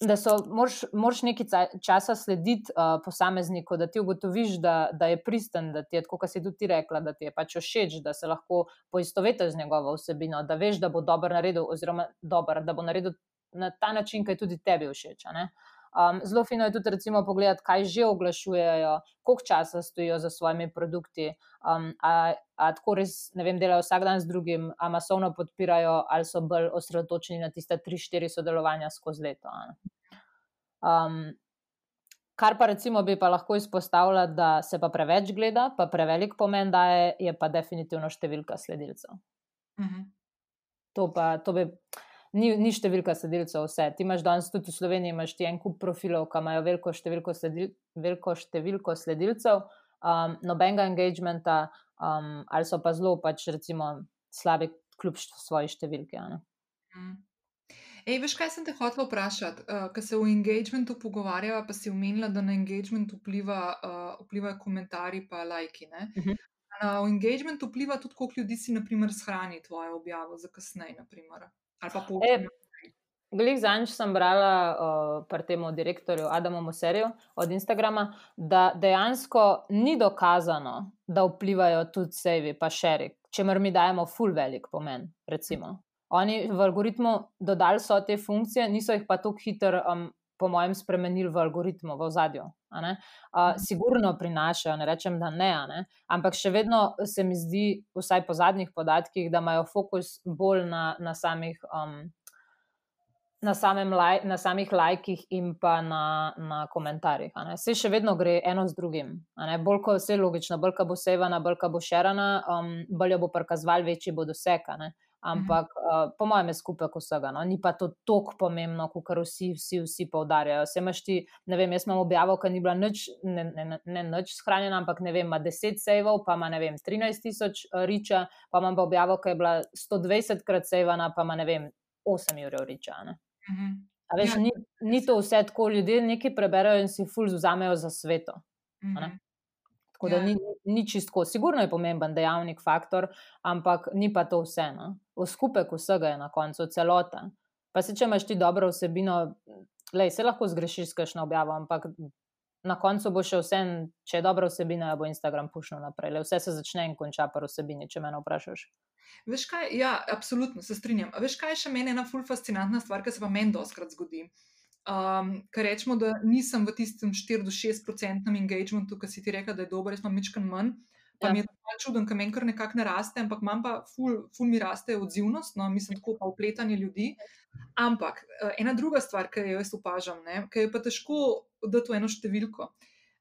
da so, moraš, moraš nekaj časa slediti uh, posamezniku, da ti ugotoviš, da, da je pristen, da ti je tako, kot si tudi rekla, da ti je pač všeč, da se lahko poistovetiš z njegovo vsebino, da veš, da bo dobro naredil, oziroma dober, da bo naredil na ta način, ki je tudi tebi všeč. Um, zelo fino je tudi, recimo, pogledati, kaj že oglašujejo, koliko časa stojijo za svojimi produkti. Um, a, a tako res, ne vem, delajo vsak dan z drugim, a masovno podpirajo, ali so bolj osredotočeni na tri, štiri sodelovanja skozi leto. Um, kar pa recimo bi pa lahko izpostavila, da se pa preveč gleda, pa prevelik pomen daje, je pa definitivno številka sledilcev. Uh mhm. -huh. To pa, to bi ni, ni številka sledilcev, vse. Ti imaš danes tudi v Sloveniji, imaš ti en kup profilov, ki imajo veliko številko, sledil, veliko številko sledilcev, um, nobenega engagementa, um, ali so pa zelo pač recimo slabi, kljub svoji številki. Mm. Ej, veš, kaj sem te hotel vprašati? Uh, Ker se v engagementu pogovarjava, pa si umenila, da na engagement vpliva, uh, vplivajo komentarji in lajki. Uh mhm. -huh. Na engagement vpliva tudi, koliko ljudi si, naprimer, shrani tvojo objavo za kasneje. Ali pa povem. Glej, zadnjič sem brala uh, pri tem direktorju Adamu Moserju od Instagrama, da dejansko ni dokazano, da vplivajo tudi sevi, pa še rek, če mi dajemo full velik pomen. Recimo. Oni v algoritmu dodali so te funkcije, niso jih pa tako hitro um, po mojem, spremenili v algoritmu, v zadju. Uh, sigurno prinašajo, ne rečem, da ne, ne, ampak še vedno se mi zdi, vsaj po zadnjih podatkih, da imajo fokus bolj na, na samih. Um, Na, laj, na samih lajkih in pa na, na komentarjih. Vse še vedno gre eno z drugim. Bolj ko vse je logično, bolj ko bo sevana, bolj ko bo šerana, um, bolj jo bo prikazoval, večji bo doseg. Ampak uh, po mojem je skupek vsega. No? Ni pa to tako pomembno, kot vsi, vsi, vsi poudarjajo. Se imaš ti, ne vem, jaz imam objavo, ki ni bila nič, ne, ne, ne, nič shranjena, ampak ne vem, ima 10 sejvov, pa ima ne vem, 13 tisoč uh, riča, pa imam pa objavo, ki je bila 120 krat sejvana, pa ima ne vem, 8 ur riča. Mhm. A veš, ja, ni, ni to vse tako, ljudje nekaj preberajo in si ful vzamejo za sveto. Mhm. Tako da ja. ni, ni čisto, sigurno je pomemben dejavnik, faktor, ampak ni pa to vseeno. V skupek vsega je na koncu celota. Pa se če imaš ti dobro vsebino, lej, se lahko zgrešiš s kakšno objavo, ampak na koncu bo še vse, če je dobra vsebina, bo Instagram pušnil naprej. Lej, vse se začne in konča pa vsebini, če me vprašaš. Veš kaj, ja, absolutno se strinjam. Veš kaj, še meni je ena ful fascinantna stvar, ki se pa meni doskrat zgodi. Um, ker rečemo, da nisem v tistem 4-6-procentnem engagementu, ki si ti rekel, da je dober, jaz imam mečkan manj. Pa ja. mi je to čudno, ker meni kar nekako ne raste, ampak imam pa ful, ful mi raste odzivnost, no, mislim, tako pa upletanje ljudi. Ampak uh, ena druga stvar, ki jo jaz opažam, ki je pa težko dati v eno številko,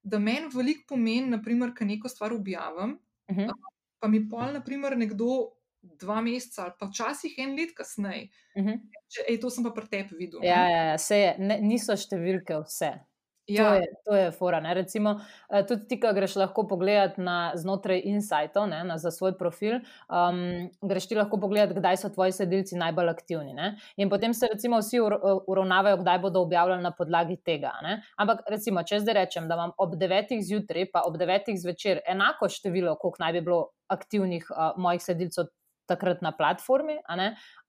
da meni veliko pomeni, naprimer, kaj neko stvar objavim, uh -huh. uh, pa mi pol, naprimer, nekdo dva meseca ali pa včasih en let kasneje. Uh mhm. -huh. To sem pa pri tebi videl. Ja, ja, ja, je, ne, niso številke vse. Ja. To, je, to je fora. Ne? Recimo, eh, tudi ti, ki greš lahko pogledat na znotraj Insightov, za svoj profil, um, greš ti lahko pogledat, kdaj so tvoji sledilci najbolj aktivni. Ne? In potem se recimo vsi uravnavajo, kdaj bodo objavljali na podlagi tega. Ne? Ampak recimo, če zdaj rečem, da imam ob 9. zjutraj, pa ob 9. zvečer enako število, koliko naj bi bilo aktivnih uh, mojih sledilcev takrat na platformi.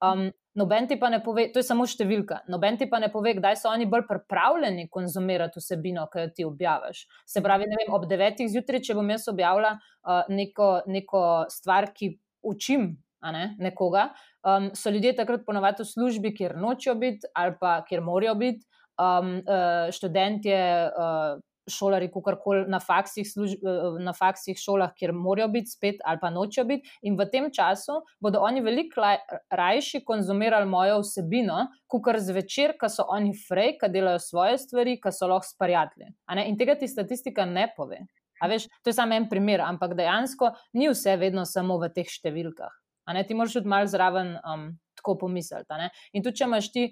Um, noben ti pa ne pove, to je samo številka, noben ti pa ne pove, kdaj so oni bolj pripravljeni konzumirati vsebino, ki jo ti objaviš. Se pravi, vem, ob devetih zjutraj, če bom jaz objavila uh, neko, neko stvar, ki učim. Ne, nekoga, um, so ljudje takrat ponovadi v službi, kjer nočijo biti, ali pa kjer morajo biti, um, uh, študentje, uh, šolari, kakorkoli na faksih, služ, na faksih šolah, kjer morajo biti spet ali pa nočejo biti. In v tem času bodo oni veliko rajši konzumirali mojo vsebino, kot kar zvečer, ko so oni frej, ki delajo svoje stvari, ki so lahko sparjatli. In tega ti statistika ne pove. Veš, to je samo en primer, ampak dejansko ni vse vedno samo v teh številkah. Ti moraš tudi malo zraven um, tako pomisliti. In tudi, če imaš ti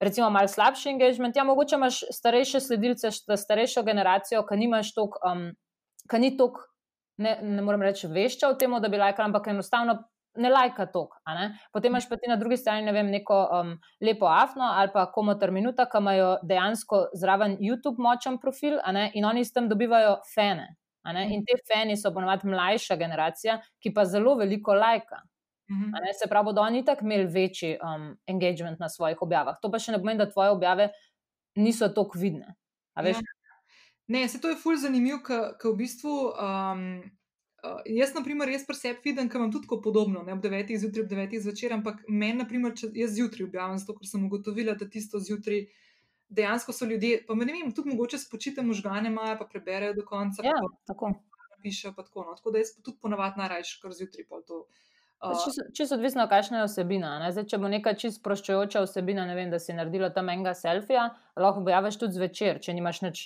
recimo, malo slabši engagement. Ja, mogoče imaš starejše sledilce, starejšo generacijo, ki nimaš toliko, um, ki ni toliko, ne, ne morem reči, vešča o tem, da bi lajkal, ampak enostavno. Ne lajka tok. Potem imaš pa ti na drugi strani ne vem, neko um, lepo afno ali pa komotor minuta, ki imajo dejansko zraven YouTube močen profil in oni s tem dobivajo fene. In te fani so ponovadi mlajša generacija, ki pa zelo veliko lajka. -hmm. Se pravi, da oni tako imeli večji um, engagement na svojih objavah. To pa še ne pomeni, da tvoje objave niso tako vidne. Ja. Ne, se to je fulj zanimivo, ker v bistvu. Um, Uh, jaz, na primer, res preseb vidim, ker imam tudi podobno, ne ob 9. zjutraj, ob 9. zvečer, ampak meni, na primer, če jaz zjutraj objavim, zato ker sem ugotovila, da tisto zjutraj dejansko so ljudje, pa me ne vem, tudi mogoče spočite možgane, imajo pa preberejo do konca. Ja, pa, tako. Pišejo pa tako. No. Tako da jaz tudi ponavadi najrajši, kar zjutraj pa to. Čisto odvisno, kakšna je osebina. Zdaj, če bo neka čisto sproščujoča osebina, ne vem, da si naredila tam enega selfija, lahko objaviš tudi zvečer, če nimaš nič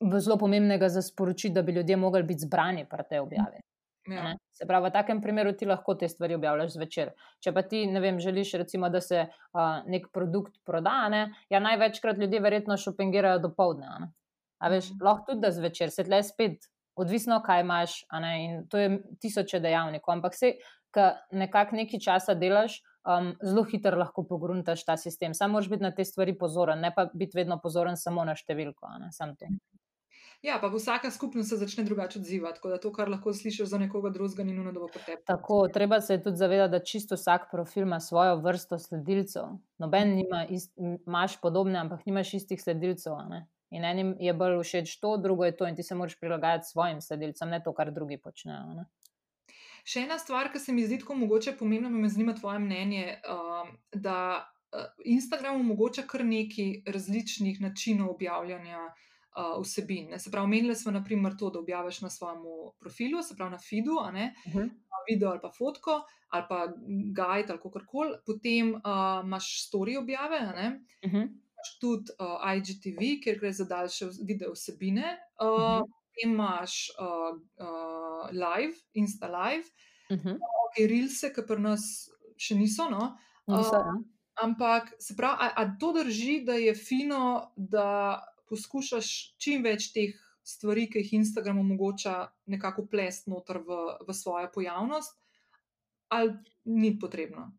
zelo pomembnega za sporočiti, da bi ljudje mogli biti zbrani pri tej objavi. Ja. Se pravi, v takem primeru ti lahko te stvari objavljaš zvečer. Če pa ti, ne vem, želiš, recimo, da se uh, nek produkt proda, ne? ja, največkrat ljudje verjetno šopingirajo do povdne. A veš, mm. lahko tudi da zvečer, se tle spet, odvisno, kaj imaš, in to je tisoče dejavnikov. Ampak se ki nekako nekaj časa delaš, um, zelo hitro lahko pogruntaš ta sistem. Samo moraš biti na te stvari pozoren, ne pa biti vedno pozoren samo na številko. Ja, pa vsaka skupnost se začne drugače odzivati, tako da to, kar lahko slišiš za nekoga drugega, ni nujno, da bo potem. Tako, treba se tudi zavedati, da čisto vsak profil ima svojo vrsto sledilcev. Noben nima, ist, imaš podobne, ampak nimaš istih sledilcev. In enim je bolj všeč to, drugo je to, in ti se moraš prilagajati svojim sledilcem, ne to, kar drugi počnejo. Še ena stvar, ki se mi zdi tako mogoče pomembna, me zanima tvoje mnenje, uh, da uh, Instagram omogoča kar nekaj različnih načinov objavljanja uh, vsebin. Ne? Se pravi, omenili smo naprimer to, da objaviš na svojem profilu, se pravi na feedu, uh mhm. -huh. video ali pa fotko ali pa guide ali kako koli, potem uh, imaš story objave. Uh -huh. Tudi uh, IGTV, kjer gre za daljše video vsebine, uh, uh -huh imaš uh, uh, live, insta live, uh -huh. okay, rilse, ki pri nas še niso. No? niso uh, ampak se pravi, a, a to drži, da je fino, da poskušaš čim več teh stvari, ki jih Instagram omogoča, nekako plest noter v, v svojo pojavnost, ali ni potrebno.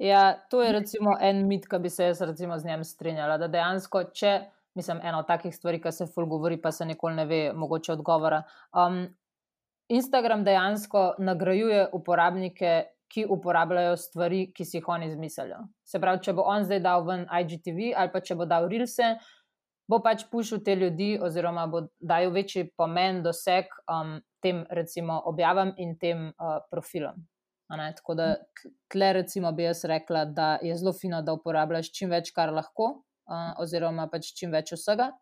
Ja, to je recimo en mit, ki bi se jaz recimo z njim strinjala, da dejansko, če mislim, ena od takih stvari, ki se ful govori, pa se nikoli ne ve, mogoče odgovora. Um, Instagram dejansko nagrajuje uporabnike, ki uporabljajo stvari, ki si jih oni izmislijo. Se pravi, če bo on zdaj dal ven IGTV ali pa če bo dal Rilse, bo pač pušil te ljudi, oziroma bo dal večji pomen, doseg um, tem, recimo, objavam in tem uh, profilom. Tako da tle, recimo, bi jaz rekla, da je zelo fino, da uporabljaš čim več, kar lahko, uh, oziroma pač čim več vsega.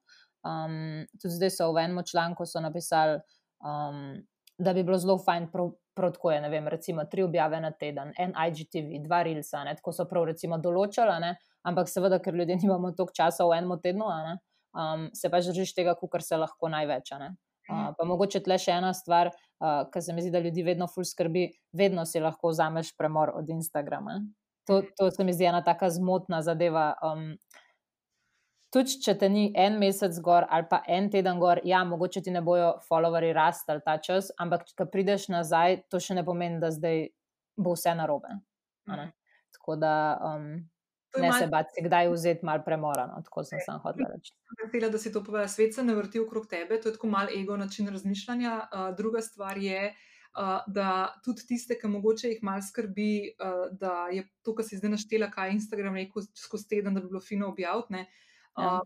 Um, tudi zdaj so v enem članku napisali, um, da bi bilo zelo fajn protko je, ne vem, recimo tri objave na teden, en IGTV, dva Rilsa, ne, tako so prav recimo določali, ne, ampak seveda, ker ljudje nimamo toliko časa v enem tednu, ne, um, se pa držiš tega, kar se lahko največ. Ne. Uh, pa mogoče tle še ena stvar, uh, ki se mi zdi, da ljudi vedno ful skrbi, vedno si lahko vzameš premor od Instagrama. To, to se mi zdi ena taka zmotna zadeva. Um, tudi če te ni en mesec gor ali pa en teden gor, ja, mogoče ti ne bojo followeri rasti ta čas, ampak če prideš nazaj, to še ne pomeni, da zdaj bo vse narobe. Mm. Tako da. Um, Ne se bati, kdaj vzeti malo premorano, tako sem sam hotel reči. Vesela, da si to povedal. Svet se ne vrti okrog tebe, to je tako mal ego način razmišljanja. Uh, druga stvar je, uh, da tudi tiste, ki mogoče jih mal skrbi, uh, da je to, kar si zdaj naštela, kaj Instagram rekel skozi teden, da bi bilo fino objaviti. Ja.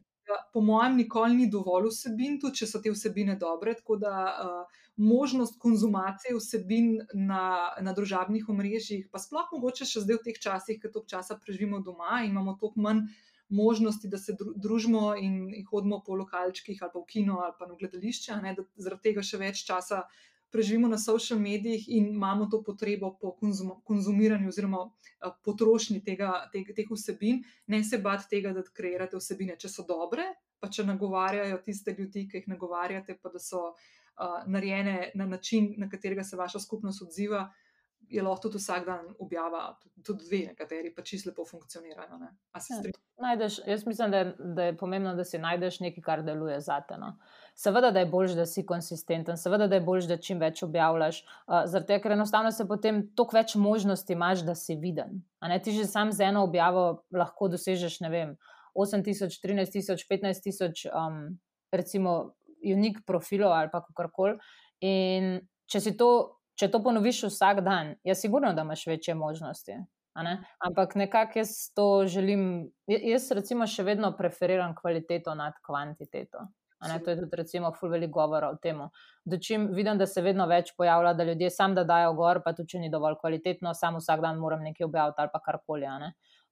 Po mojem, nikoli ni dovolj vsebin, tudi če so te vsebine dobre. Tako da uh, možnost konzumacije vsebin na, na družabnih omrežjih, pa sploh mogoče še zdaj v teh časih, ki toliko časa preživimo doma in imamo toliko manj možnosti, da se družimo in hodimo po lokalčkih ali pa v kino ali pa na gledališče, ne, da zaradi tega še več časa preživimo na social medijih in imamo to potrebo po konzum, konzumiranju oziroma potrošnji tega, tega, teh vsebin, ne se bati tega, da kreirate vsebine, če so dobre, pa če nagovarjajo tiste ljudi, ki jih nagovarjate, pa da so uh, narejene na način, na katerega se vaša skupnost odziva. Je lahko tudi vsak dan objava, tudi dve, nekateri pa čisto lepo funkcionirajo. Ne? Ja, najdeš, jaz mislim, da je, da je pomembno, da si najdeš nekaj, kar deluje za te. No? Seveda, da je bolj, da si konsistenten, seveda, da je bolj, da čim več objavljaš, uh, zato ker enostavno se potem toliko več možnosti imaš, da si viden. Ti že sam z eno objavo lahko dosežeš, ne vem, 8000, 13000, 15000, um, recimo, unik profilov ali pa kakorkoli. In če, to, če to ponoviš vsak dan, je sigurno, da imaš večje možnosti. Ne? Ampak nekako jaz to želim, jaz recimo še vedno preferiram kvaliteto nad kvantiteto. To je tudi, recimo, ful veliko govora o tem. Dočim vidim, da se vedno več pojavlja, da ljudje sam da dajo gor, pa tudi, če ni dovolj kvalitetno, samo vsak dan moram nekaj objaviti ali pa karkoli.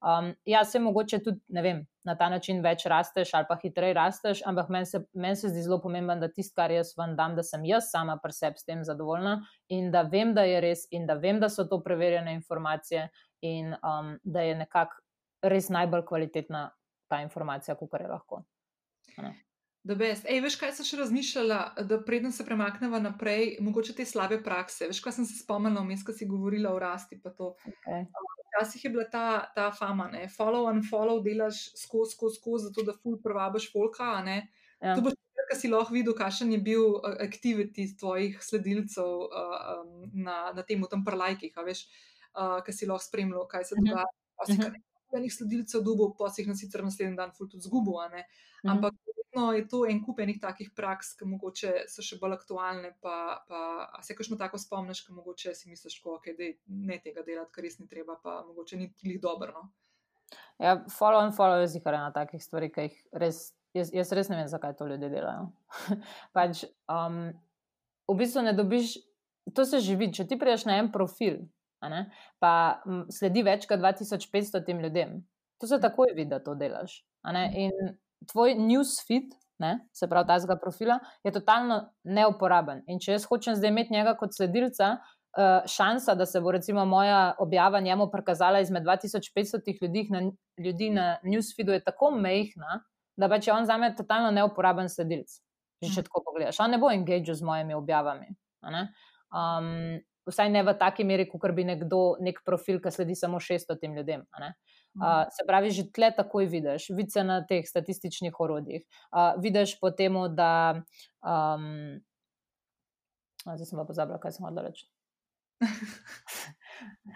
Um, ja, se mogoče tudi, ne vem, na ta način več rasteš ali pa hitreje rasteš, ampak meni se, men se zdi zelo pomembno, da tisto, kar jaz vam dam, da sem jaz sama pri sebi s tem zadovoljna in da vem, da je res in da vem, da so to preverjene informacije in um, da je nekako res najbolj kvalitetna ta informacija, kot je lahko. Ej, veš, kaj sem še razmišljala, da predem se premaknemo naprej, mogoče te slabe prakse. Veš, kaj sem se spomnila, vmes, ko si govorila o rasti. Okay včasih je bila ta, ta fama, ne? follow and follow, delaš skozi, skozi, skozi, zato da ful prevabiš folka. Ja. To boš rekel, ker si lahko videl, kakšen je bil aktiviti tvojih sledilcev uh, um, na, na tem, tam prlajkih, veš, uh, ker si lahko spremljal, kaj se dogaja. Uh -huh. Enih sledilcev dubo, pa si jih na sicer naslednji dan ful tudi zgubo, ampak uh -huh verjetno je to en kup enih takih praks, ki mogoče so še bolj aktualne. Pa, pa se kakšno tako spomniš, ki mogoče si misliš, da okay, ne tega delati, kar res ni treba, pa mogoče ni jih dobro. No? Ja, follow and follow je zihar ena takih stvari, ki jih res, jaz, jaz res ne vem, zakaj to ljudje delajo. pač, um, v bistvu ne dobiš, to se živi, če ti priješ na en profil. Pa sledi več kot 2500 tem ljudem. To se takoj vidi, da to delaš. In tvoj newsfeed, ne, se pravi, ta zga profila, je totalno neuporaben. In če jaz hočem zdaj imeti njega kot sledilca, uh, šansa, da se bo recimo moja objava njemu prikazala izmed 2500 ljudi na, ljudi na newsfeedu, je tako mehna, da pač je on za me totalno neuporaben sledilc. Že če tako pogledaš, on ne bo engaged z mojimi objavami. Um, vsaj ne v taki meri, kot bi nekdo, nek profil, ki sledi samo 600 tem ljudem. Uh, se pravi, že tle takoj vidiš, vidiš na teh statističnih orodjih. Uh, vidiš po tem, da. Um, zdaj sem pa pozabila, kaj sem hodila reči.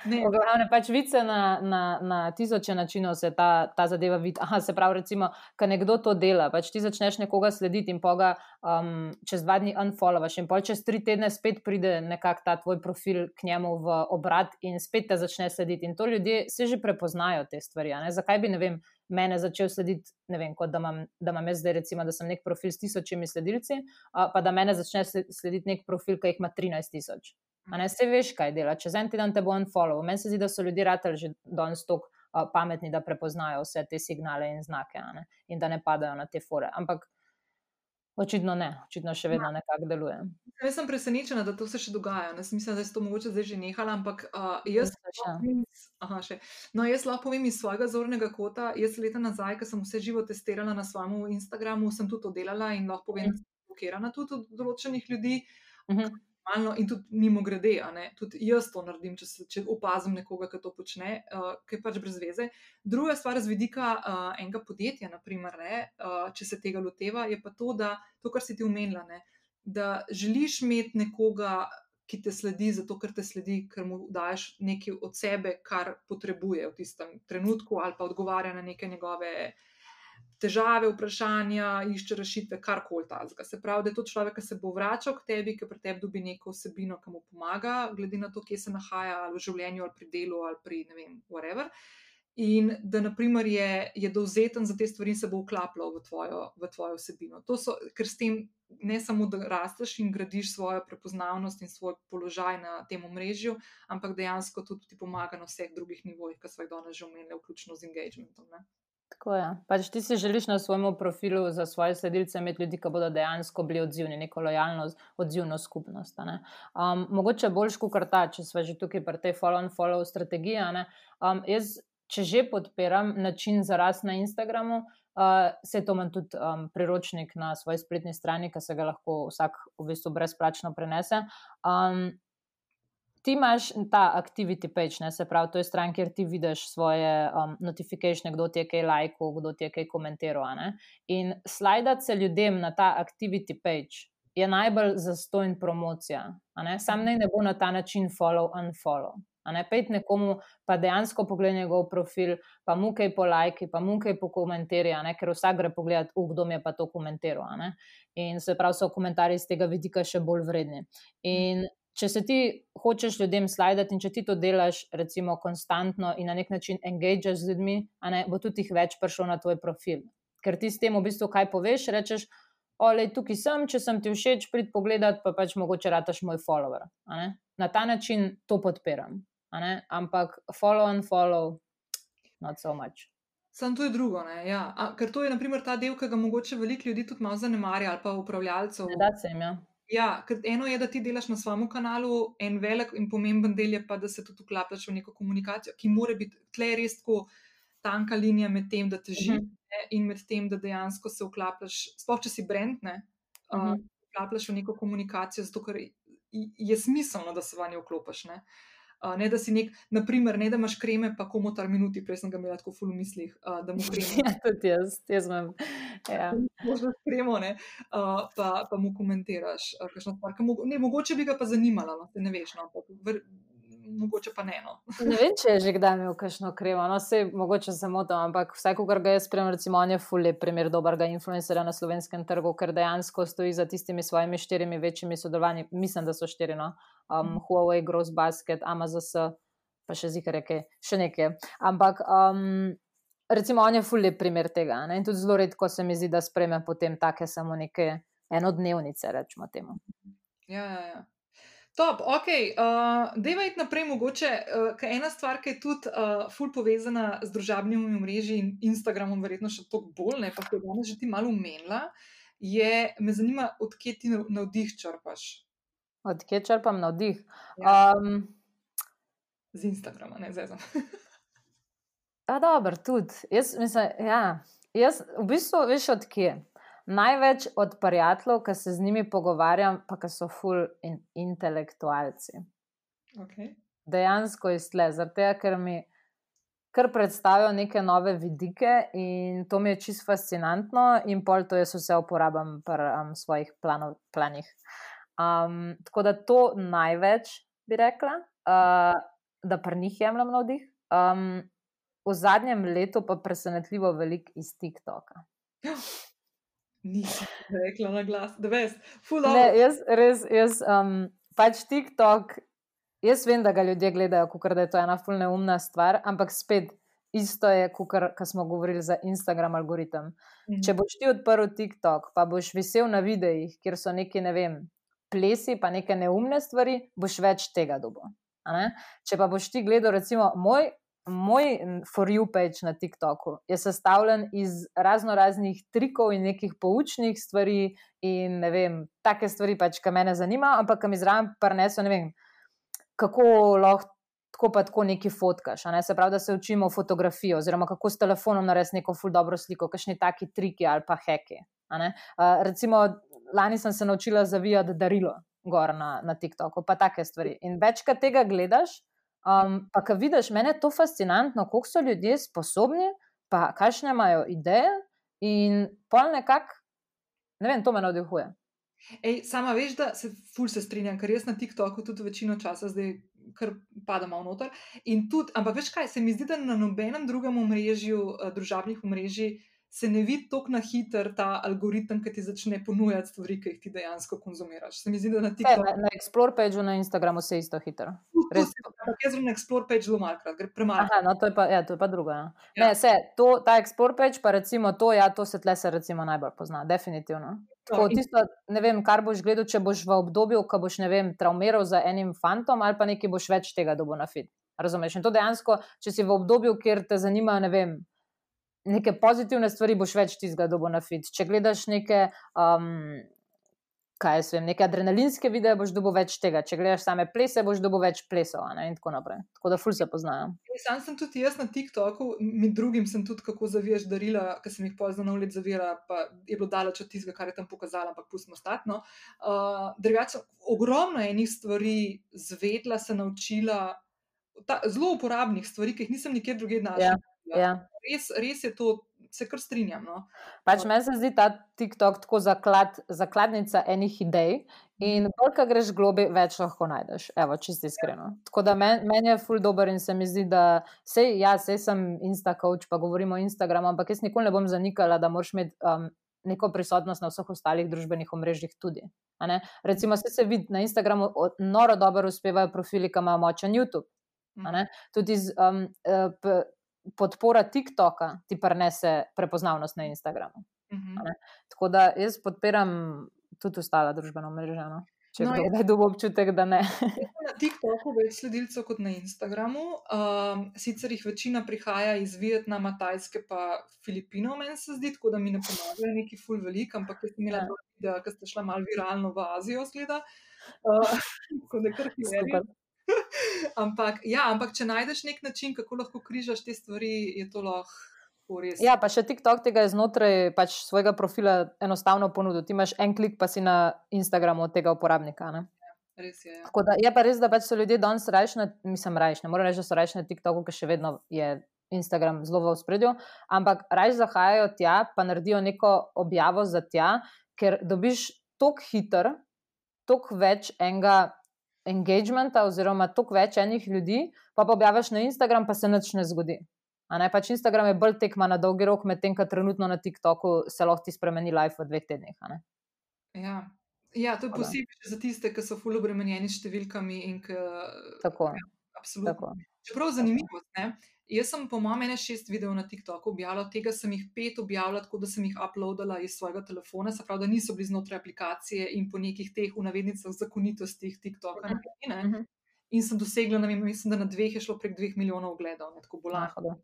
Glavne pač vice na, na, na tisoče načinov se ta, ta zadeva vidi. Aha, se pravi, recimo, ko nekdo to dela, pač ti začneš nekoga slediti in pa ga um, čez dva dni unfollowaš, in pa čez tri tedne spet pride nekak ta tvoj profil k njemu v obrat in spet te začne slediti. In to ljudje se že prepoznajo te stvari. Zakaj bi, ne vem, mene začel slediti, ne vem, kot da imam, da imam jaz zdaj, recimo, da sem nek profil s tisočimi sledilci, uh, pa da mene začne slediti nek profil, ki jih ima 13 tisoč. A ne se veš, kaj dela, čez en teden te bo on follow. Meni se zdi, da so ljudje ratali že danes tako uh, pametni, da prepoznajo vse te signale in znake in da ne padajo na te fore. Ampak očitno ne, očitno še vedno ja. nekako deluje. Jaz sem presenečena, da to se še dogaja. Jaz mislim, da je to mogoče zdaj že nehalo, ampak uh, jaz, aha, no, jaz lahko povem iz svojega zornega kota. Jaz leta nazaj, ko sem vse živo testirala na svojem Instagramu, sem tudi to delala in lahko povem, da sem blokirana tudi od določenih ljudi. Uh -huh normalno in tudi mimo grede, tudi jaz to naredim, če, se, če opazim nekoga, ki to počne, uh, ki je pač brez veze. Druga stvar z vidika uh, enega podjetja, naprimer, ne, uh, če se tega loteva, je pa to, da to, kar si ti umenila, ne, da želiš imeti nekoga, ki te sledi, zato ker te sledi, ker mu daš nekaj od sebe, kar potrebuje v tistem trenutku, ali pa odgovarja na neke njegove težave, vprašanja, išče rešitve, kar koli tazga. Se pravi, da je to človek, ki se bo vračal k tebi, ki pri tebi dobi neko osebino, ki mu pomaga, glede na to, kje se nahaja ali v življenju, ali pri delu, ali pri ne vem, whatever. In da, naprimer, je, je dovzeten za te stvari in se bo vklapljal v v tvojo osebino. To so, ker s tem ne samo, da rasteš in gradiš svojo prepoznavnost in svoj položaj na tem omrežju, ampak dejansko tudi ti pomaga na vseh drugih nivojih, ki smo jih danes že omenili, vključno z engagementom. Ne? Tako je. Pač ti si želiš na svojem profilu za svoje sledilce imeti ljudi, ki bodo dejansko bili odzivni, neko lojalno, odzivno skupnost. Um, mogoče boljš kot ta, če smo že tukaj pri tej follow-and-follow strategiji. Um, jaz, če že podpiram način za rast na Instagramu, uh, se to imam tudi um, priročnik na svoji spletni strani, ki se ga lahko vsak v bistvu brezplačno prenese. Um, ti imaš ta activity page, ne, se pravi, to je stran, kjer ti vidiš svoje um, notifikacije, kdo ti je kaj lajkal, kdo ti je kaj komentiral. In slajdati se ljudem na ta activity page je najbolj zastojn promocija. Sam naj ne bo na ta način follow and follow. Ne, pejte nekomu, pa dejansko pogledaj njegov profil, pa mu kaj po lajki, pa mu kaj po komentarju, ker vsak gre pogledat, kdo mi je pa to komentiral. In se pravi, so komentarji z tega vidika še bolj vredni. In če se ti hočeš ljudem slajdati in če ti to delaš, recimo, konstantno in na nek način engageaš z ljudmi, ne, bo tudi jih več prišel na tvoj profil. Ker ti s tem v bistvu kaj poveš, rečeš, olej, tukaj sem, če sem ti všeč, prid pogledat, pa pač mogoče rataš moj follower. Na ta način to podpiram. Ampak follow and follow, not so much. Sam to je drugo. Ja. A, ker to je naprimer, ta del, ki ga mogoče veliko ljudi tudi malo zanemarja, ali pa upravljalcev. Ne da se jim. Ja. Ja, eno je, da ti delaš na svojem kanalu, en velik in pomemben del je pa, da se tudi vklapljaš v neko komunikacijo, ki mora biti tle res tako tanka linija med tem, da te živi uh mhm. -huh. in med tem, da dejansko se vklapljaš, sploh če si brendne, uh -huh. uh, vklapljaš v neko komunikacijo, zato ker je smiselno, da se v njo vklopiš. Uh, Uh, ne, da si nek, naprimer, ne da imaš kreme, pa komu tar minuti, prej sem ga imela tako ful v mislih, uh, da mu kreme. Ja, tudi jaz, jaz imam. Ja. Možno kremo, ne, uh, pa, pa mu komentiraš, uh, kakšno stvar. Ne, mogoče bi ga pa zanimalo, no, te ne veš, no, pa, ver, mogoče pa ne. No. ne vem, če je že kdaj imel kakšno kremo, no, vse mogoče se motim, ampak vsaj, ko ga jaz spremem, recimo, on je fully primer dobrega influencerja na slovenskem trgu, ker dejansko stoji za tistimi svojimi štirimi večjimi sodelovanji, mislim, da so štiri, no, um, Huawei, Gross Basket, Amazon, pa še zikar reke, še nekaj. Ampak. Um, Recimo, on je fully primer tega. Ne? In tudi zelo redko se mi zdi, da spremem potem take samo neke enodnevnice, rečemo temu. Ja, ja, ja. Top, ok, uh, deva iti naprej, mogoče, uh, ker ena stvar, ki je tudi uh, ful povezana z družabnimi mreži in Instagramom, verjetno še toliko bolj, ne pa kot danes že ti malo umenila, je, me zanima, odkje ti navdih črpaš. Odkje črpam navdih? Ja. Um, z Instagrama, ne zdaj. Ja, dobro, tudi. Jaz mislim, ja, jaz v bistvu veš odkje največ od prijateljev, ki se z njimi pogovarjam, pa ki so ful in intelektualci. Okay. Dejansko je stle, zato ker mi kar predstavijo neke nove vidike in to mi je čisto fascinantno, in pol to jaz vse uporabljam pri um, svojih planov, planih. Um, tako da to največ bi rekla, uh, da pri njih jemljem navdih. Um, v zadnjem letu pa presenetljivo veliko iz TikToka. Nisem rekla na glas, da veš, fuck. Jaz, res, jaz um, pač TikTok, jaz vem, da ga ljudje gledajo, kot da je to ena fulna umna stvar, ampak spet isto je, kot smo govorili za Instagram algoritem. Mhm. Če boš ti odprl TikTok, pa boš visel na videih, kjer so neki, ne vem, plesi, pa neke neumne stvari, boš več tega dobo. Če pa boš ti gledal, recimo, moj moj For You page na TikToku je sestavljen iz razno raznih trikov in nekih poučnih stvari, in ne vem, take stvari pač, ki me zanimajo, ampak ki mi zraven preneso, ne vem, kako lahko. Tako pa tako neki fotkaš, ne? se pravi, da se učimo fotografijo, oziroma kako s telefonom narediti neko ful dobro sliko, kakšni taki triki ali pa heki. Uh, recimo, lani sem se naučila zavijati darilo gor na, na TikToku, pa take stvari. In večkrat tega gledaš, Um, pa, ki vidiš, meni je to fascinantno, koliko so ljudje sposobni, pa kakšne imajo ideje, in pol nekako, ne vem, to me navdihuje. Ej, sama veš, da se ful se strinjam, ker jaz na TikToku tudi večino časa zdaj kar padam v noter. Ampak veš kaj, se mi zdi, da na nobenem drugem omrežju, uh, družabnih omrežij, se ne vidi tako na hiter ta algoritem, ki ti začne ponujati stvari, ki jih ti dejansko konzumiraš. Se mi zdi, da na TikToku. Na, na Explore pageu na Instagramu se isto hitro. Ampak jaz zelo na Explore page zelo malkrat, gre premalo. Aha, no to je pa, ja, to je pa druga. Ja. Ja. Ne, se, to, ta Explore page, pa recimo to, ja, to se tle se recimo najbolj pozna, definitivno. Tako, tisto, ne vem, kar boš gledal, če boš v obdobju, ko boš, ne vem, traumiral za enim fantom ali pa nekaj boš več tega dobo na fit. Razumeš? In to dejansko, če si v obdobju, kjer te zanimajo, ne vem, neke pozitivne stvari, boš več tistega dobo na fit. Če gledaš neke. Um, kaj jaz vem, neke adrenalinske videe, boš dobil več tega. Če gledaš same plese, boš dobil več plesov ne, in tako naprej. Tako da ful se poznajo. Sam sem tudi jaz na TikToku, med drugim sem tudi kako zaviješ darila, ki sem jih pozno na ulici zavira, pa je bilo daleč od tistega, kar je tam pokazala, ampak pustimo statno. Uh, drugače, ogromno enih stvari zvedla, se naučila, ta, zelo uporabnih stvari, ki jih nisem nikjer drugje našla. Ja, ja. Res, res je to se kar strinjam. No. Pač meni se zdi ta TikTok tako zaklad, zakladnica enih idej. In bolj, ko greš globi, več lahko najdeš. Evo, čisto iskreno. Tako da meni men je full dober in se mi zdi, da sej, ja, sej sem Instacoach, pa govorimo o Instagramu, ampak jaz nikoli ne bom zanikala, da moraš imeti um, neko prisotnost na vseh ostalih družbenih omrežjih tudi. Recimo, se, se vidi na Instagramu, noro dobro uspevajo profili, ki imajo močen YouTube. Tudi z, um, uh, podpora TikToka ti prenese prepoznavnost na Instagramu. Uh Mhm. -huh. Tako da jaz podpiram tudi ostala družbena mreža. No? Če No, no, jaz- kdaj dobi občutek, da ne. Na TikToku več sledilcev kot na Instagramu. Um, sicer jih večina prihaja iz Vietnama, Tajske pa Filipinov, meni se zdi, tako da mi ne pomagajo neki ful velik, ampak jaz sem imela Ja. dva videa, ki ste šla malo viralno v Azijo, zgleda. Uh, tako da kar Super. Ampak, ja, ampak če najdeš nek način, kako lahko križaš te stvari, je to lahko res. Ja, pa še TikTok tega je znotraj pač svojega profila enostavno ponudil. Ti imaš en klik, pa si na Instagramu od tega uporabnika. Ne? res je. Ja. Tako da je pa res, da pač so ljudje danes rajši, na- mislim, rajši, ne morem reči, da so rajši na TikToku, ker še vedno je Instagram zelo v spredju, ampak rajši zahajajo tja, pa naredijo neko objavo za tja, ker dobiš tok hiter, tok več enega engagementa, oziroma tok več enih ljudi, pa pa objaviš na Instagram, pa se nič ne zgodi. A ne, pač Instagram je bolj tekma na dolgi rok, medtem ko trenutno na TikToku se lahko ti spremeni live v dveh tednih. Ja. ja, to je posebej za tiste, ki so ful obremenjeni s številkami ki. Tako, Absolutno. tako. Čeprav zanimivost, ne? Jaz sem, po mojem, ene šest videov na TikToku objavila, tega sem jih pet objavila, tako da sem jih uploadala iz svojega telefona, se pravi, da niso bili znotraj aplikacije in po nekih teh, v navednicah, zakonitostih TikToka. Mhm. narejeni, ne. Mhm. In sem dosegla, ne vem, mislim, da na dveh je šlo prek dveh milijonov ogledov, ne tako bolan. hudo.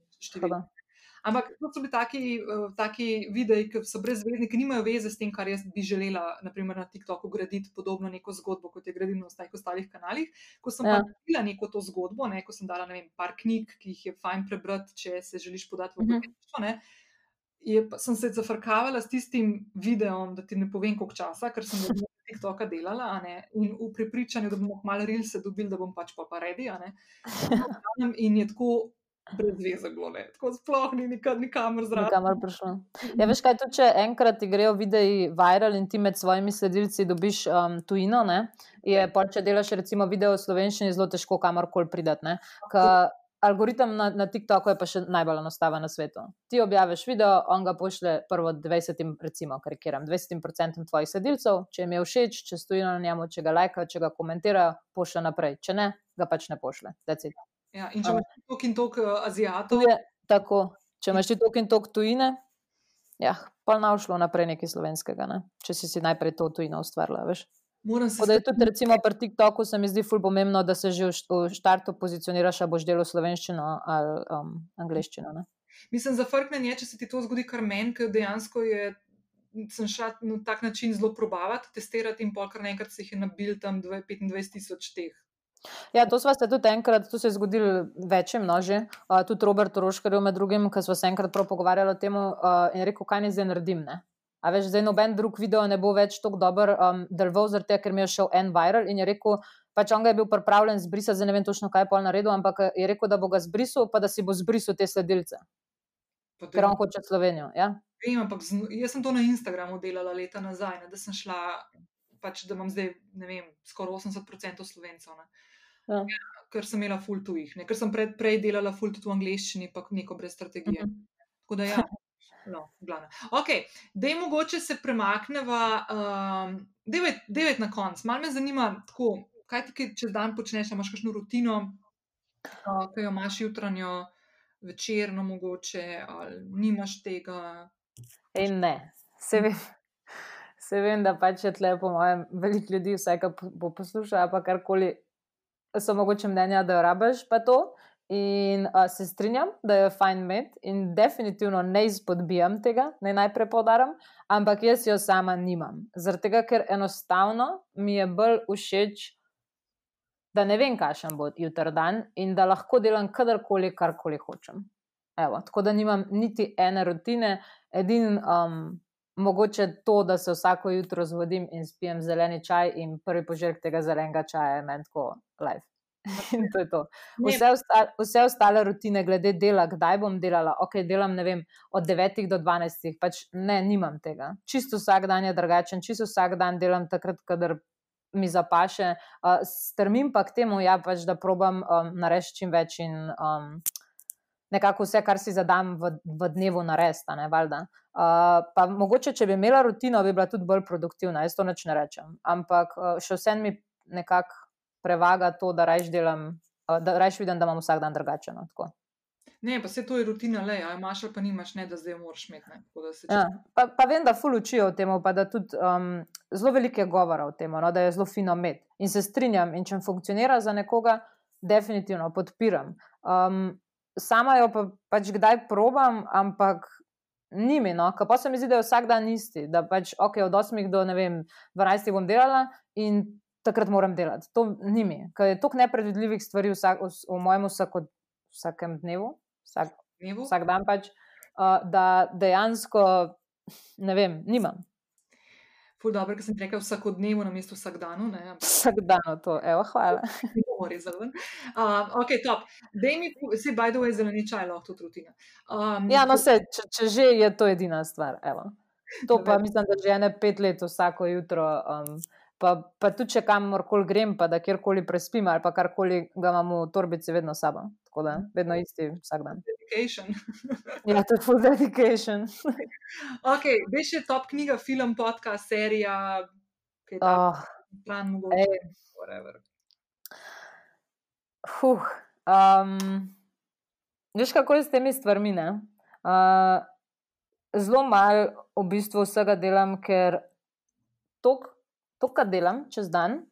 Ampak to so bili taki, uh, taki videi, ki so brezvezni, ki nimajo veze s tem, kar jaz bi želela, naprimer na TikToku, graditi podobno neko zgodbo, kot je gradila na ostalih, ostalih kanalih. Ko sem ja. Pa naredila neko to zgodbo, ne, ko sem dala vem, par knjig, ki jih je fajn prebrati, če se želiš podati v Mhm. podjetništvo, ne, je, sem se zafrkavala s tistim videom, da ti ne povem, koliko časa, ker sem na TikToka delala, ne, in v prepričanju, da bomo malo rilse dobili, da bom pač pa pa redi. In je tako brez veze bilo, ne, tako sploh ni nikar, nikamor zraven. Nikamor prišlo. Ja, veš kaj, tudi če enkrat ti grejo videi viral in ti med svojimi sledilci dobiš um, tujino, ne, je pa če delaš recimo video v slovenščini, zelo težko kamorkoli pridati. Algoritem na, na TikToku je pa še najbolj enostaven na svetu. Ti objaviš video, on ga pošle prvo 20, recimo, karikiram, 20% tvojih sledilcev, če jim je všeč, če stojijo na njemu, če ga lajkajo, če ga komentirajo, pošle naprej. Če ne, ga pač ne pošle. That's it. Ja, in če imaš toliko in toliko uh, Azijatov, je tako. Če imaš toliko in toliko tujine, ja, pa ne bo šlo naprej nekaj slovenskega, ne? če si si najprej to tujino ustvarila. Veš. moram se je tudi recimo pri TikToku se mi zdi ful pomembno, da se že v št- v štartu pozicioniraš, a boš delal slovenščino ali um, angliščino. Ne? Mislim, zafrknen je, če se ti to zgodi, kar meni, ker dejansko je. Sem šla na tak način zelo probavati, testirati, in pol kar naenkrat se jih je nabil tam 25 tisoč teh. Ja, to smo se tudi enkrat, to se je zgodilo večjim noži, uh, tudi Robert Roškarjev med drugim, ki smo se enkrat prav pogovarjali o tem uh, in rekel, kaj naj zdaj naredim. Ne? A veš, zdaj noben drug video ne bo več tako dober um, deloval, zaradi tega, ker mi je šel en viral in je rekel, pač on ga je bil pripravljen zbrisati, zdaj ne vem točno, kaj je pol naredil, ampak je rekel, da bo ga zbrisal, pa da si bo zbrisal te sledilce, to ker on hoče Slovenijo. Ja? Vem, ampak z, jaz sem to na Instagramu delala leta nazaj, ne, da sem šla, pač, da imam zdaj, ne vem, skoraj 80% slovencev. Ne. Ja. Ker sem imela full tujih, ne. ker sem pred, prej delala full tudi v angleščini, pa neko brez strategije. Mhm. Tako da ja. No, glavno. Ok, da je mogoče se premakneva, um, devet na konc. Mal me zanima, tako, kaj ti čez dan počneš, imaš kakšno rutino, uh, ki jo imaš jutranjo, večerno mogoče, ali nimaš tega. In ne, se vem, se vem, da pač je tle, po mojem, veliko ljudi, vsaj kar bo poslušal, pa karkoli, so mogoče mnenja, da jo rabiš, pa to. In uh, se strinjam, da je fajn med in definitivno ne izpodbijam tega, naj najprej podarim, ampak jaz jo sama nimam. Zaradi tega, ker enostavno mi je bolj všeč, da ne vem, kakšen bo jutri dan in da lahko delam kadarkoli, karkoli hočem. Evo, tako da nimam niti ene rutine, edin um, mogoče to, da se vsako jutro zvodim in spijem zeleni čaj in prvi požirek tega zelenega čaja je meni tako life. In to je to. Vse, osta, vse ostale rutine, glede dela, kdaj bom delala, ok, delam vem, od 9 do 12, pač ne, nimam tega. Čisto vsak dan je drugačen, čisto vsak dan delam takrat, kadar mi zapaše. Uh, strmim pa k temu, ja, pač, da probam um, narediti čim več in um, nekako vse, kar si zadam v, v dnevu, narediti. Uh, pa mogoče, če bi imela rutino, bi bila tudi bolj produktivna, jaz to neč ne rečem. Ampak uh, še vsem mi nekako prevaga to, da rajš delam, da rajš vidim, da imam vsak dan drugačen. No, ne, pa se to je rutina, le, a imaš ali pa nimaš, ne, da zdaj moraš imeti. Ja, pa, pa vem, da ful učijo o tem, pa da tudi um, zelo veliko je govora o tem, no, da je zelo fino imeti. In se strinjam, in če funkcionira za nekoga, definitivno podpiram. Um, sama jo pa, pač kdaj probam, ampak. Nimi, no, pa se mi zdi, da je vsak dan isti, da pač ok, od 8 do 12 bom delala in takrat moram delati. To ni mi, ker je toliko nepredvidljivih stvari vsak, v, v mojem vsako, vsakem dnevu, vsak, dnevu? vsak dan pač, uh, da dejansko ne vem, nimam. Ful dobro, ker sem rekel vsakodnevno na mestu vsak dan. Vsak dan to, evo, hvala. Um, ok, top. Dej mi, si by the way, zeleni čaj, lahko tudi rutina. Um, ja, no se, če, če že je to edina stvar, evo. To pa mislim, da že ene pet let vsako jutro. Um, Pa, pa tudi, če kamorkoli grem, pa da kjerkoli prespim ali pa karkoli ga imam v torbici, vedno sabo. Tako da, vedno isti vsak dan. Dedication. ja, to je full dedication. ok, veš, je top knjiga, film, podcast, serija, kaj je ta oh, plan, mogoče. Whatever. Huh. Um, veš, kako je s temi stvarmi? Uh, zelo malo v bistvu vsega delam, ker to, kar delam čez dan,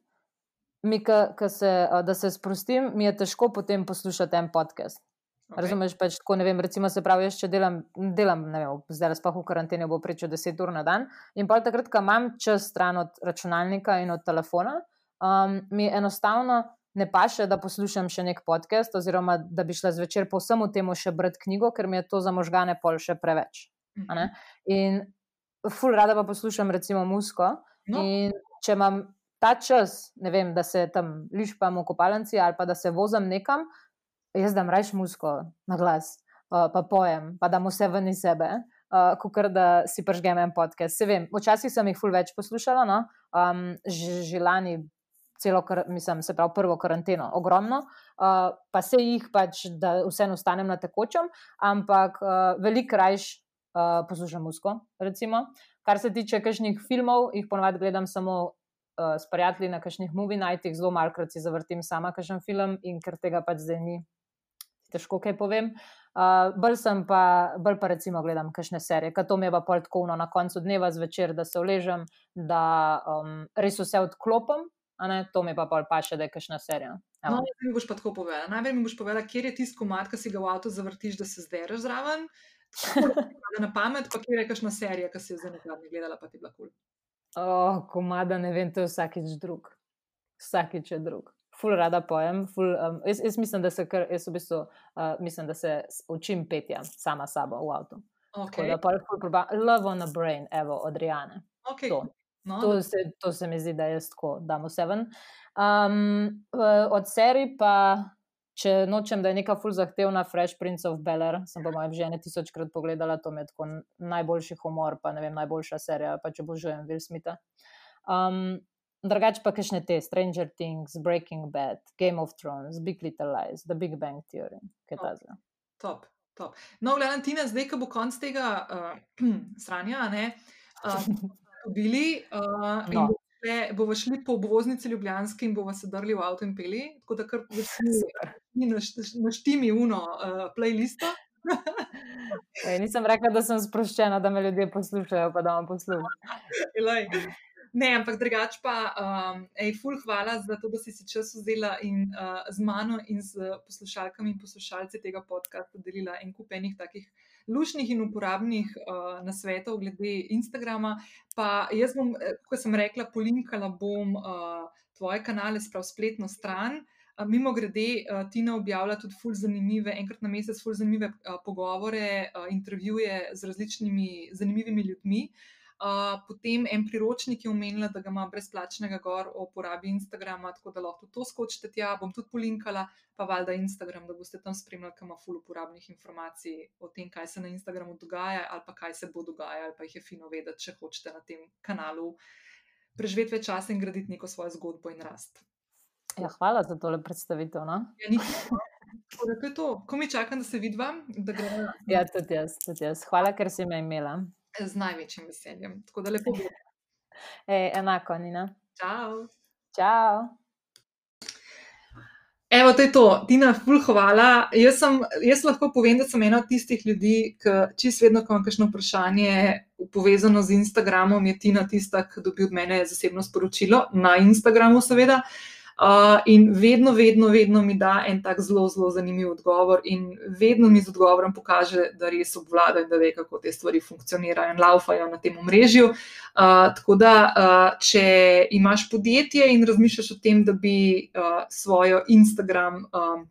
mi, ka, ka se, da se sprostim, mi je težko potem poslušati en podcast. Okay. Razumeš, pač tako ne vem. Recimo, se pravi, jaz če delam, delam ne vem, zdaj pa v karanteni bo pričo 10 ur na dan. In pa takrat, ko imam čas stran od računalnika in od telefona, um, mi enostavno ne paše, da poslušam še nek podcast, oziroma da bi šla zvečer po vsemu temu še brati knjigo, ker mi je to za možgane pol še preveč. -hmm. In ful rada pa poslušam recimo musko. No. In če imam ta čas, ne vem, da se tam lišpam v kopalnici ali pa da se vozim nekam, jaz dam rajš musko na glas, uh, pa pojem, pa da mu vse ven iz sebe. Uh, Kot da si pržgem en podcast. Se vem, včasih sem jih ful več poslušala, no? um, že lani, celo, kar, mislim, se pravi, prvo karanteno, ogromno, uh, pa se jih pač, da vseeno ostanem na tekočem, ampak uh, veliko rajš uh, poslušam musko, recimo. Kar se tiče kakšnih filmov, jih ponovadi gledam samo uh, s prijatelji na kakšnih movie nightih, zelo malkrat si zavrtim sama kakšen film in ker tega pač zdaj ni, težko kaj povem. Uh, bolj sem pa, bolj pa recimo gledam kakšne serije, ker to mi je pa pol tako na koncu dneva zvečer, da se uležem, da um, res vse odklopim. To mi pa pol paše, da je kakšna serija. No, mi boš pa tako povedala. Najprej mi boš povedala, kje je tisto komat, ki si ga v avtu zavrtiš, da se zdaj zraven na pamet, pa kje rečeš na serijo, ki si jo zdaj nekaj gledala, pa ti je bila kul. Oh, komada, ne vem, to je vsakič drug. Vsakič je drug. Ful rada pojem. Ful, um, jaz, jaz mislim, da se, kar, jaz v bistvu, uh, mislim, da se učim petja sama sabo v avtu. Okay. Da pa lahko proba Love on a Brain, evo, od Rijane. Okay. To. No, to, se, to se mi zdi, da je tako, da damo seven. Um, od serij pa če nočem, da je neka full zahtevna Fresh Prince of Bel Air, sem pa moja žena tisočkrat pogledala, to je tako najboljši humor, pa ne vem, najboljša serija, pa če božujem Will Smitha. Um, Drugače pa kakšne te, Stranger Things, Breaking Bad, Game of Thrones, Big Little Lies, The Big Bang Theory, kaj ta zdaj. Top, top. No, gledam, Tina, zdaj, ko bo konc tega uh, stranja, ne, uh, bili uh, no. in bomo šli po obvoznici Ljubljanski in bomo se drli v avto in peli, tako da kar vsi naštimi uno uh, playlisto. Ej, nisem rekla, da sem sproščena, da me ljudje poslušajo, pa da vam poslušajo. Ne, ampak drugače pa, um, ej, ful, hvala za to, da si si čas vzela in uh, z mano in z poslušalkami in poslušalci tega podcasta delila en kup enih takih lušnih in uporabnih uh, nasvetov glede Instagrama. Pa jaz bom, kot sem rekla, polinkala bom uh, tvoje kanale, sprav spletno stran. Mimo grede, Tina objavlja tudi ful zanimive, enkrat na mesec, ful zanimive pogovore, intervjuje z različnimi zanimivimi ljudmi. Uh, potem en priročnik je omenila, da ga ima brezplačnega gor o uporabi Instagrama, tako da lahko to skočite tja. Bom tudi polinkala, pa valjda Instagram, da boste tam spremljali, kam ima ful uporabnih informacij o tem, kaj se na Instagramu dogaja ali pa kaj se bo dogajalo, pa jih je fino vedeti, če hočete na tem kanalu preživeti več časa in graditi neko svojo zgodbo in rast. Ja, hvala za tole predstavitev. No? Ja, to je to. Ko mi čakam, da se vidim, da gremo. Ja, tudi jaz, tudi jaz. Hvala, ker si me imela z največjim veseljem. Tako da lepo bo. E, enako, Nina. Čau. Čau. Evo, to je to, Tina, ful, hvala. Jaz, sem, jaz lahko povem, da sem ena od tistih ljudi, ki čist vedno, ko imam kakšno vprašanje povezano z Instagramom, je Tina tista, ki dobi od mene zasebno sporočilo na Instagramu, seveda. Uh, Uh, in vedno, vedno, vedno mi da en tak zelo, zelo zanimiv odgovor, in vedno mi z odgovorom pokaže, da res obvlada in da ve, kako te stvari funkcionirajo in laufajo na tem omrežju. Uh, tako da, uh, če imaš podjetje in razmišljaš o tem, da bi uh, svojo Instagram um,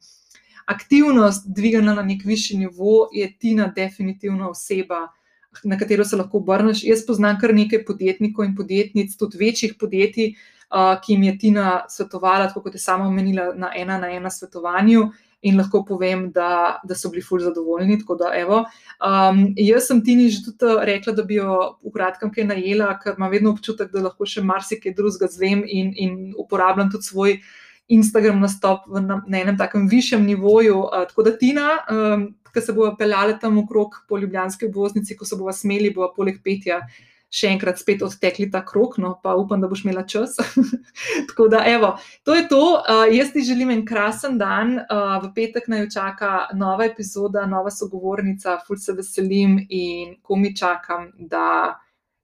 aktivnost dvignila na nek višji nivo, je Tina definitivno oseba. Na katero se lahko obrneš. Jaz poznam kar nekaj podjetnikov in podjetnic, tudi večjih podjetij, uh, ki jim je Tina svetovala, tako kot je sama omenila, na ena na ena svetovanju. In lahko povem, da, da so bili fulj zadovoljni. Da, um, jaz sem Tini že tudi rekla, da bi jo v kratkem kaj najela, ker ima vedno občutek, da lahko še marsikaj drugega zvem in, in uporabljam tudi svoj Instagram nastop na, na enem takem višjem nivoju. Uh, tako da Tina, um, ki se bo peljala tam okrog po Ljubljanski obvoznici, ko se bo smeli, bo poleg petja še enkrat spet odtekli ta krok, no pa upam, da boš imela čas. Tako da, evo, to je to. Uh, jaz ti želim en krasen dan. Uh, v petek naj čaka nova epizoda, nova sogovornica, ful se veselim in ko mi čakam, da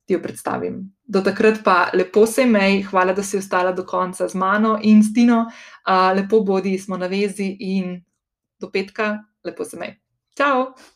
ti jo predstavim. Do takrat pa lepo se imej, hvala, da si ostala do konca z mano in s Tino. Uh, lepo bodi, smo na vezi in do petka, lepo se imej. Ciao!